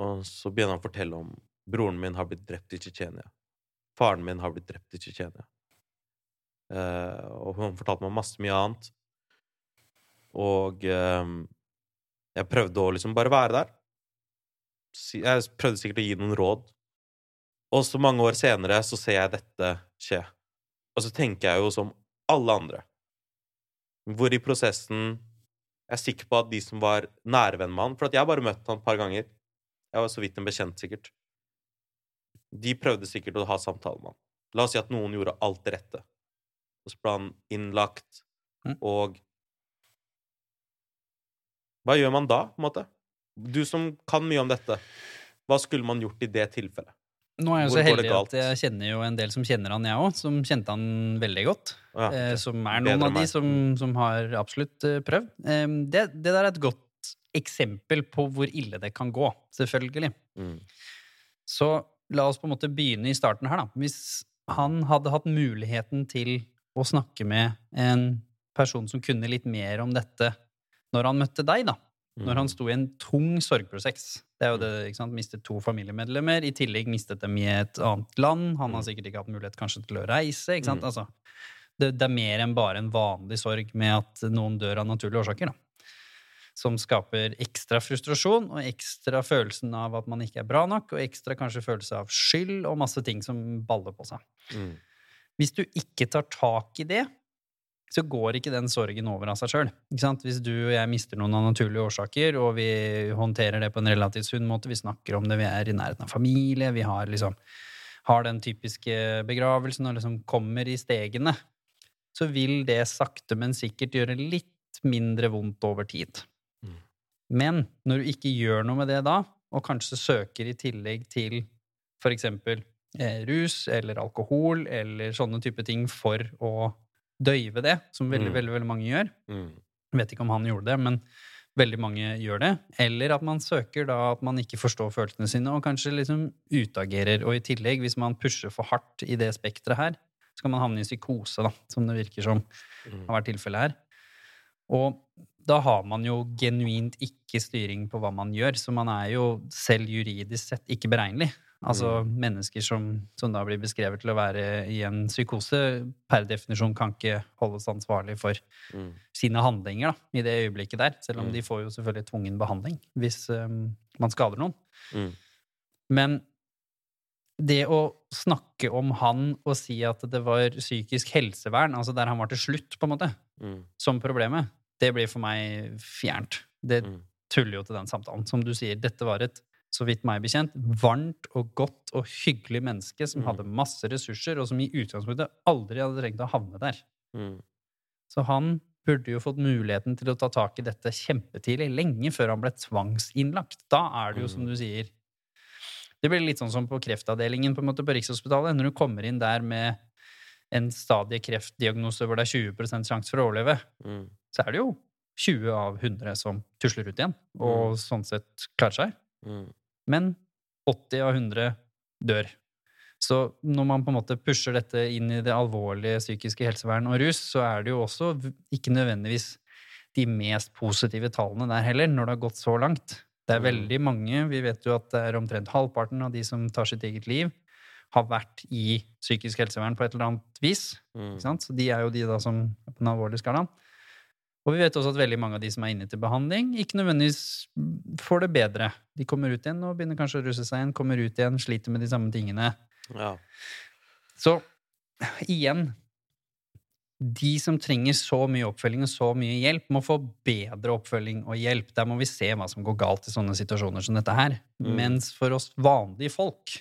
Og så begynner han å fortelle om broren min har blitt drept i Tsjetsjenia. Faren min har blitt drept i Tsjetsjenia. Eh, og hun fortalte meg masse mye annet. Og eh, jeg prøvde å liksom bare være der. Jeg prøvde sikkert å gi noen råd. Og så mange år senere så ser jeg dette skje. Og så tenker jeg jo som alle andre. Hvor i prosessen Jeg er sikker på at de som var nære venn med han For jeg har bare møtt han et par ganger. Jeg var så vidt en bekjent, sikkert. De prøvde sikkert å ha samtale med han. La oss si at noen gjorde alt det rette. Og så ble han innlagt, Mm. og Hva gjør man da, på en måte? Du som kan mye om dette. Hva skulle man gjort i det tilfellet? Nå er jeg Hvor så heldig at jeg kjenner jo en del som kjenner han, jeg òg. Som kjente han veldig godt. Ja, eh, som er noen av de som, som har absolutt eh, prøvd. Eh, det, det der er et godt eksempel på hvor ille det kan gå, selvfølgelig. Mm. Så la oss på en måte begynne i starten her, da. Hvis han hadde hatt muligheten til å snakke med en person som kunne litt mer om dette når han møtte deg, da. Når han sto i en tung sorgprosess. Det er jo det, ikke sant? Mistet to familiemedlemmer, i tillegg mistet dem i et annet land. Han har sikkert ikke hatt mulighet kanskje til å reise. ikke sant? Mm. Altså, det, det er mer enn bare en vanlig sorg med at noen dør av naturlige årsaker. da. Som skaper ekstra frustrasjon og ekstra følelsen av at man ikke er bra nok, og ekstra kanskje følelse av skyld og masse ting som baller på seg. Mm. Hvis du ikke tar tak i det, så går ikke den sorgen over av seg sjøl. Hvis du og jeg mister noen av naturlige årsaker, og vi håndterer det på en relativt sunn måte, vi snakker om det, vi er i nærheten av familie, vi har liksom har den typiske begravelsen og liksom kommer i stegene, så vil det sakte, men sikkert gjøre litt mindre vondt over tid. Men når du ikke gjør noe med det da, og kanskje søker i tillegg til eksempel eh, rus eller alkohol eller sånne type ting for å døyve det, som veldig, Mm. veldig, veldig mange gjør. Mm. Vet ikke om han gjorde det, men veldig mange gjør det. Eller at man søker da at man ikke forstår følelsene sine, og kanskje liksom utagerer. Og i tillegg, hvis man pusher for hardt i det spekteret her, så kan man havne i psykose, da, som det virker som Mm. har vært tilfellet her. Og da har man jo genuint ikke styring på hva man gjør, så man er jo selv juridisk sett ikke beregnelig. Altså mennesker som, som da blir beskrevet til å være i en psykose, per definisjon kan ikke holdes ansvarlig for Mm. sine handlinger da, i det øyeblikket der. Selv om Mm. de får jo selvfølgelig tvungen behandling hvis um, man skader noen. Mm. Men det å snakke om han og si at det var psykisk helsevern, altså der han var til slutt, på en måte, Mm. som problemet, det blir for meg fjernt. Det Mm. tuller jo til den samtalen. Som du sier, dette var et, så vidt meg bekjent, varmt og godt og hyggelig menneske som Mm. hadde masse ressurser, og som i utgangspunktet aldri hadde trengt å havne der. Mm. Så han burde jo fått muligheten til å ta tak i dette kjempetidlig, lenge før han ble tvangsinnlagt. Da er det jo, som Mm. du sier Det blir litt sånn som på kreftavdelingen på, en måte, på Rikshospitalet. Når du kommer inn der med en stadig kreftdiagnose hvor det er 20 sjanse for å overleve, Mm. Så er det jo 20 av 100 som tusler ut igjen, og sånn sett klarer seg. Mm. Men 80 av 100 dør. Så når man på en måte pusher dette inn i det alvorlige psykiske helsevern og rus, så er det jo også ikke nødvendigvis de mest positive tallene der heller, når det har gått så langt. Det er Mm. veldig mange, vi vet jo at det er omtrent halvparten av de som tar sitt eget liv, har vært i psykisk helsevern på et eller annet vis. Mm. Så de er jo de da som er på den alvorlige skalaen. Og vi vet også at veldig mange av de som er inne til behandling, ikke nødvendigvis får det bedre. De kommer ut igjen og begynner kanskje å russe seg igjen, kommer ut igjen, sliter med de samme tingene. Ja. Så igjen De som trenger så mye oppfølging og så mye hjelp, må få bedre oppfølging og hjelp. Der må vi se hva som går galt i sånne situasjoner som dette her. Mm. Mens for oss vanlige folk,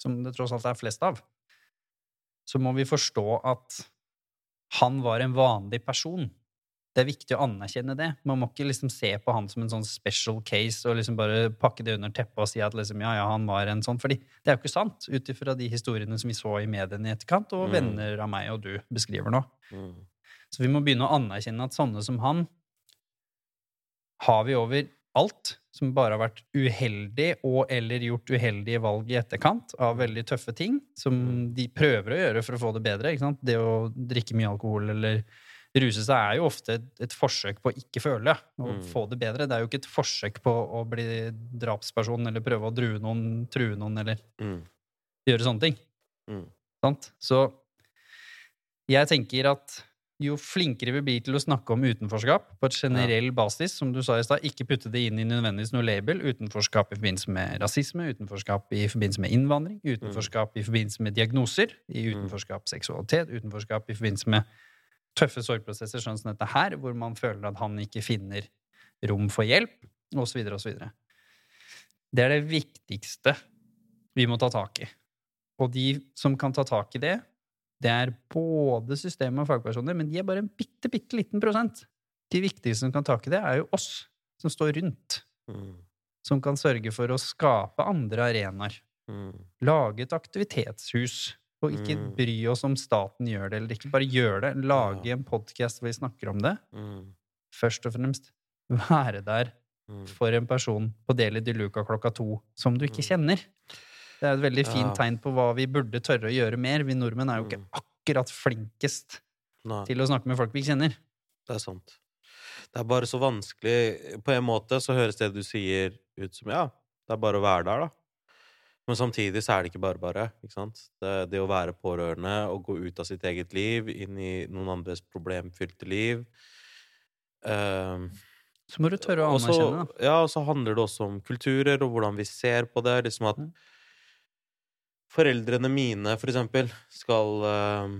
som det tross alt er flest av, så må vi forstå at han var en vanlig person. Det er viktig å anerkjenne det. Man må ikke liksom se på han som en sånn special case og liksom bare pakke det under teppet og si at liksom, ja, ja, han var en sånn. Fordi det er jo ikke sant, ut ifra de historiene som vi så i mediene i etterkant, og Mm. venner av meg og du beskriver nå. Mm. Så vi må begynne å anerkjenne at sånne som han har vi over alt, som bare har vært uheldig og eller gjort uheldige valg i etterkant av veldig tøffe ting, som de prøver å gjøre for å få det bedre. Ikke sant? Det å drikke mye alkohol eller ruse seg er jo ofte et, et forsøk på å ikke føle og Mm. få det bedre. Det er jo ikke et forsøk på å bli drapsperson eller prøve å drue noen, true noen eller Mm. gjøre sånne ting. Mm. Sant? Så jeg tenker at jo flinkere vi blir til å snakke om utenforskap på et generell basis, som du sa i stad, ikke putte det inn i nødvendigvis noe label, utenforskap i forbindelse med rasisme, utenforskap i forbindelse med innvandring, utenforskap i forbindelse med diagnoser, i utenforskap seksualitet, utenforskap i forbindelse med tøffe sorgprosesser sånn som dette her, hvor man føler at han ikke finner rom for hjelp, osv., osv. Det er det viktigste vi må ta tak i. Og de som kan ta tak i det, det er både systemet og fagpersoner, men de er bare en bitte, bitte liten prosent. De viktigste som kan ta tak i det, er jo oss som står rundt, Mm. som kan sørge for å skape andre arenaer. Mm. Lage et aktivitetshus, og ikke Mm. bry oss om staten gjør det eller ikke. Bare gjør det. Lage en podkast hvor vi snakker om det. Mm. Først og fremst være der Mm. for en person på Deli de Luca klokka to som du ikke kjenner. Det er et veldig fint Mm. Ja. tegn på hva vi burde tørre å gjøre mer. Vi nordmenn er jo ikke Mm. akkurat flinkest Nei, til å snakke med folk vi ikke kjenner. det er sant. Det er bare så vanskelig På en måte så høres det du sier, ut som ja, det er bare å være der, da. Men samtidig så er det ikke bare bare. ikke sant? Det, det å være pårørende og gå ut av sitt eget liv, inn i noen andres problemfylte liv Ehm, Så må du tørre å anerkjenne, da. Ja, og så handler det også om kulturer og hvordan vi ser på det. Liksom at Mm. foreldrene mine, for eksempel, skal eh,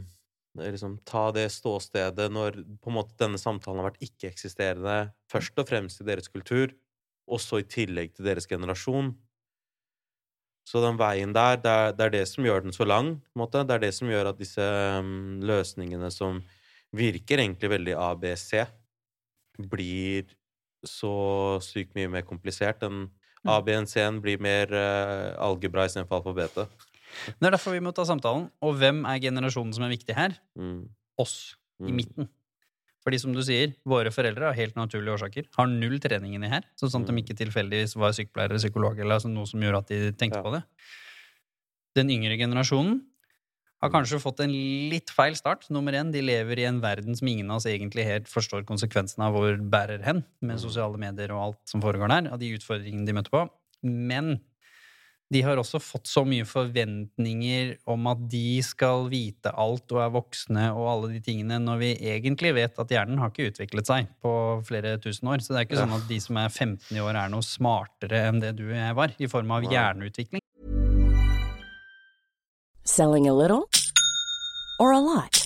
liksom ta det ståstedet når på en måte denne samtalen har vært ikke-eksisterende, først og fremst i deres kultur, også i tillegg til deres generasjon. Så den veien der, det er, det er det som gjør den så lang. på en måte. Det er det som gjør at disse um, løsningene som virker egentlig veldig ABC, blir så sykt mye mer komplisert. enn A-B-en-C-en blir mer uh, algebra istedenfor alfabetet. Det er derfor vi må ta samtalen. Og hvem er generasjonen som er viktig her? Mm. Oss. I Mm. midten. Fordi som du sier, våre foreldre av helt naturlige årsaker har null trening inni her. Sånn at de ikke tilfeldigvis var sykepleiere eller psykolog, eller altså noe som gjorde at de tenkte Ja. på det. Den yngre generasjonen har kanskje fått en litt feil start. Nummer én, de lever i en verden som ingen av oss egentlig helt forstår konsekvensene av hvor bærer hen, med sosiale medier og alt som foregår der, av de utfordringene de møter på. Men de har også fått så mye forventninger om at de skal vite alt og er voksne og alle de tingene, når vi egentlig vet at hjernen har ikke utviklet seg på flere tusen år. Så det er ikke sånn at de som er 15 i år, er noe smartere enn det du og jeg var, i form av hjerneutvikling. Selling a little or a lot?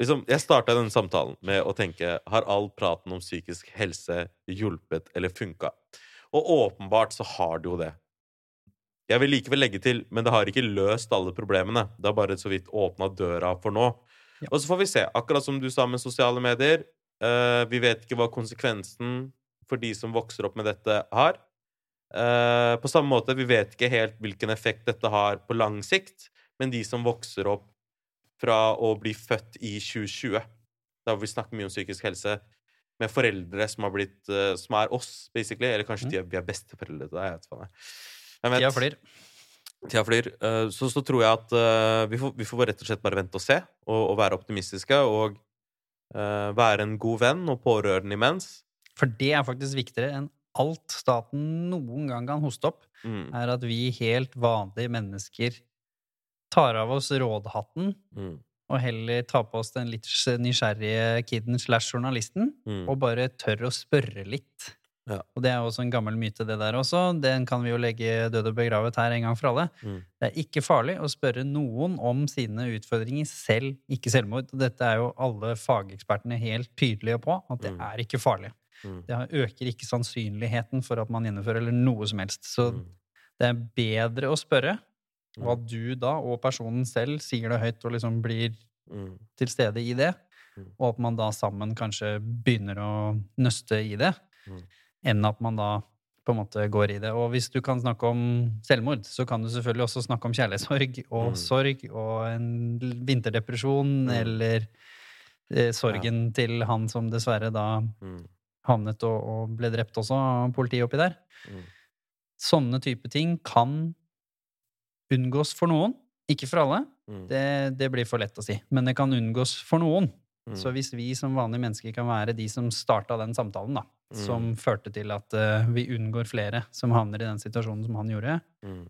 Liksom, jeg starta denne samtalen med å tenke Har all praten om psykisk helse hjulpet eller funka? Og åpenbart så har det jo det. Jeg vil likevel legge til, men det har ikke løst alle problemene. Det har bare så vidt åpna døra for nå. Ja. Og så får vi se. Akkurat som du sa med sosiale medier. uh, vi vet ikke hva konsekvensen for de som vokser opp med dette, har. Uh, på samme måte, vi vet ikke helt hvilken effekt dette har på lang sikt, men de som vokser opp fra å bli født i 2020, da vi snakker mye om psykisk helse, med foreldre som har blitt eh, Som er oss, basically. Eller kanskje Mm. de er, vi er besteforeldre til deg. Jeg vet. Jeg vet. Tida flyr. Tida flyr. Eh, Så, så tror jeg at eh, vi, får, vi får rett og slett bare vente og se, og, og være optimistiske. Og uh, være en god venn og pårørende imens. For det er faktisk viktigere enn alt staten noen gang kan hoste opp, Mm. er at vi helt vanlige mennesker tar av oss rådhatten Mm. og heller tar på oss den litt nysgjerrige kiden slash journalisten, Mm. og bare tør å spørre litt. Ja. Og det er også en gammel myte, det der også. Den kan vi jo legge død og begravet her en gang for alle. Mm. Det er ikke farlig å spørre noen om sine utfordringer, selv ikke selvmord. Og dette er jo alle fagekspertene helt tydelige på, at det Mm. er ikke farlig. Mm. Det øker ikke sannsynligheten for at man gjennomfører eller noe som helst. Så Mm. det er bedre å spørre, og Mm. du da, og personen selv, sier det høyt og liksom blir Mm. til stede i det, Mm. og at man da sammen kanskje begynner å nøste i det, Mm. enn at man da på en måte går i det. Og hvis du kan snakke om selvmord, så kan du selvfølgelig også snakke om kjærlighetssorg og Mm. sorg og en vinterdepresjon eller eh, sorgen til han som dessverre da havnet og, og ble drept også av politiet oppi der. Sånne type ting kan unngås for noen, ikke for alle. Mm. Det, det blir for lett å si. Men det kan unngås for noen. Mm. Så hvis vi som vanlige mennesker kan være de som starta den samtalen, da, Mm. som førte til at uh, vi unngår flere som havner i den situasjonen som han gjorde, Mm.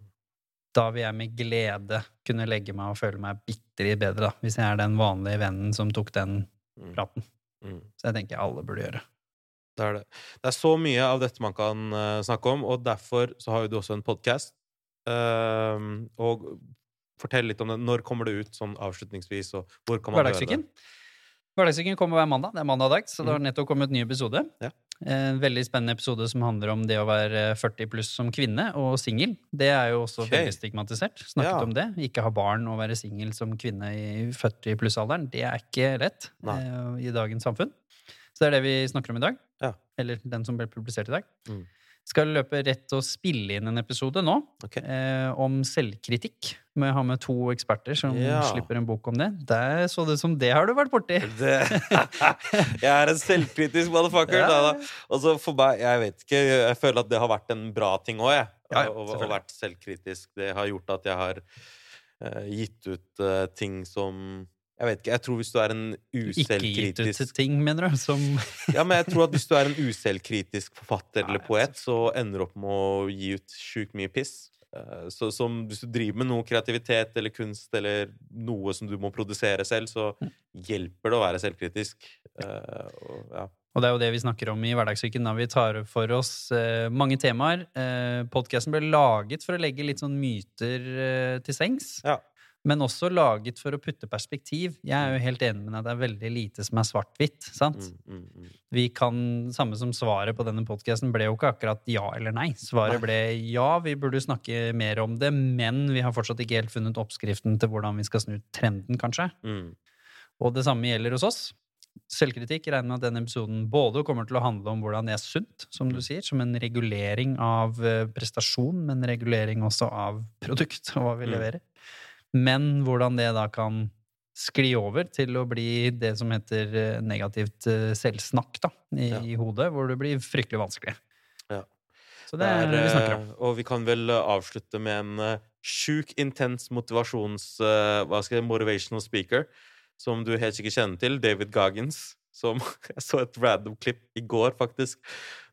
da vil jeg med glede kunne legge meg og føle meg bitte litt bedre, da, hvis jeg er den vanlige vennen som tok den Mm. praten. Så jeg tenker alle burde gjøre. Det er det. Det er så mye av dette man kan uh, snakke om, og derfor så har jo du også en podkast. Og fortell litt om det. Når kommer det ut sånn avslutningsvis, og hvor kan man høre det? Hverdagssyken. Kommer hver mandag. Det er mandag dag, så det har nettopp kommet ny episode. Ja. En veldig spennende episode som handler om det å være 40 pluss som kvinne og singel. Det er jo også okay. veldig stigmatisert. Snakket Ja. om det. Ikke ha barn og være singel som kvinne i 40 pluss-alderen. Det er ikke lett eh, i dagens samfunn. Så det er det vi snakker om i dag. Ja. Eller den som ble publisert i dag. Mm. Skal løpe rett og spille inn en episode nå okay. eh, om selvkritikk. Må jeg ha med to eksperter som Ja. slipper en bok om det. Der så det ut som det har du vært borti. Det, jeg er en selvkritisk motherfucker. Ja. Da, da. Og så for meg, jeg vet ikke, jeg føler at det har vært en bra ting òg, jeg. Ja, å, å vært selvkritisk. Det har gjort at jeg har uh, gitt ut uh, ting som Jeg vet ikke, jeg tror hvis du er en Ikke gitt ut til ting, mener du? Som Ja, men jeg tror at hvis du er en uselvkritisk forfatter Nei, eller poet, så ender du opp med å gi ut sjukt mye piss. Eh, Så som hvis du driver med noe kreativitet eller kunst eller noe som du må produsere selv, så Mm. hjelper det å være selvkritisk. Eh, og, ja. Og det er jo det vi snakker om i Hverdagssyken. da Vi tar for oss eh, mange temaer. Eh, Podkasten ble laget for å legge litt sånn myter eh, til sengs. Ja. Men også laget for å putte perspektiv. Jeg er jo helt enig med deg at det er veldig lite som er svart-hvitt. sant? Mm, mm, mm. Vi kan, Samme som svaret på denne podkasten ble jo ikke akkurat ja eller nei. Svaret ble ja, vi burde snakke mer om det, men vi har fortsatt ikke helt funnet oppskriften til hvordan vi skal snu trenden, kanskje. Mm. Og det samme gjelder hos oss. Selvkritikk regner med at denne episoden både kommer til å handle om hvordan det er sunt, som du sier, som en regulering av eh, prestasjon, men regulering også av produkt og hva vi Mm. leverer. Men hvordan det da kan skli over til å bli det som heter eh, negativt eh, selvsnakk da, i, Ja. i hodet, hvor det blir fryktelig vanskelig. Ja. Så det er det vi snakker om. eh, Og vi kan vel avslutte med en sjuk, intens motivasjons... hva skal jeg Motivational speaker. Som du helt sikkert kjenner til. David Goggins. Som Jeg så et random klipp i går, faktisk.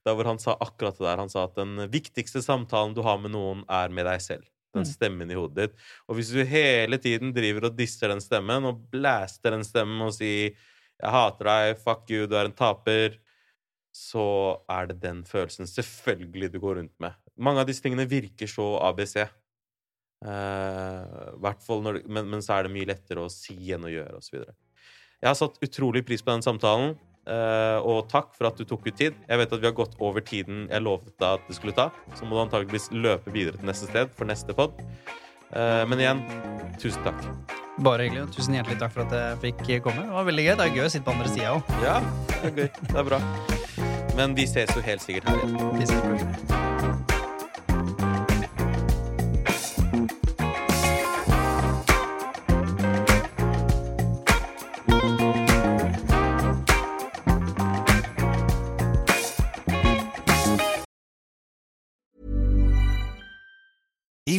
Der hvor han sa akkurat det der. Han sa at den viktigste samtalen du har med noen, er med deg selv. Den Mm. stemmen i hodet ditt. Og hvis du hele tiden driver og disser den stemmen, og blaster den stemmen og sier 'jeg hater deg', 'fuck you', 'du er en taper', så er det den følelsen selvfølgelig du går rundt med. Mange av disse tingene virker så ABC. Uh, hvert fall når, men, men så er det mye lettere å si enn å gjøre, osv. Jeg har satt utrolig pris på den samtalen, eh, og takk for at du tok ut tid. Jeg vet at vi har gått over tiden jeg lovet deg at det skulle ta, så må du antageligvis løpe videre til neste sted for neste pod. Eh, men igjen, tusen takk. Bare hyggelig. og Tusen hjertelig takk for at jeg fikk komme. Det var veldig gøy. Det er gøy å sitte på andre sida òg. Ja, det er gøy. Det er bra. Men vi ses jo helt sikkert her igjen.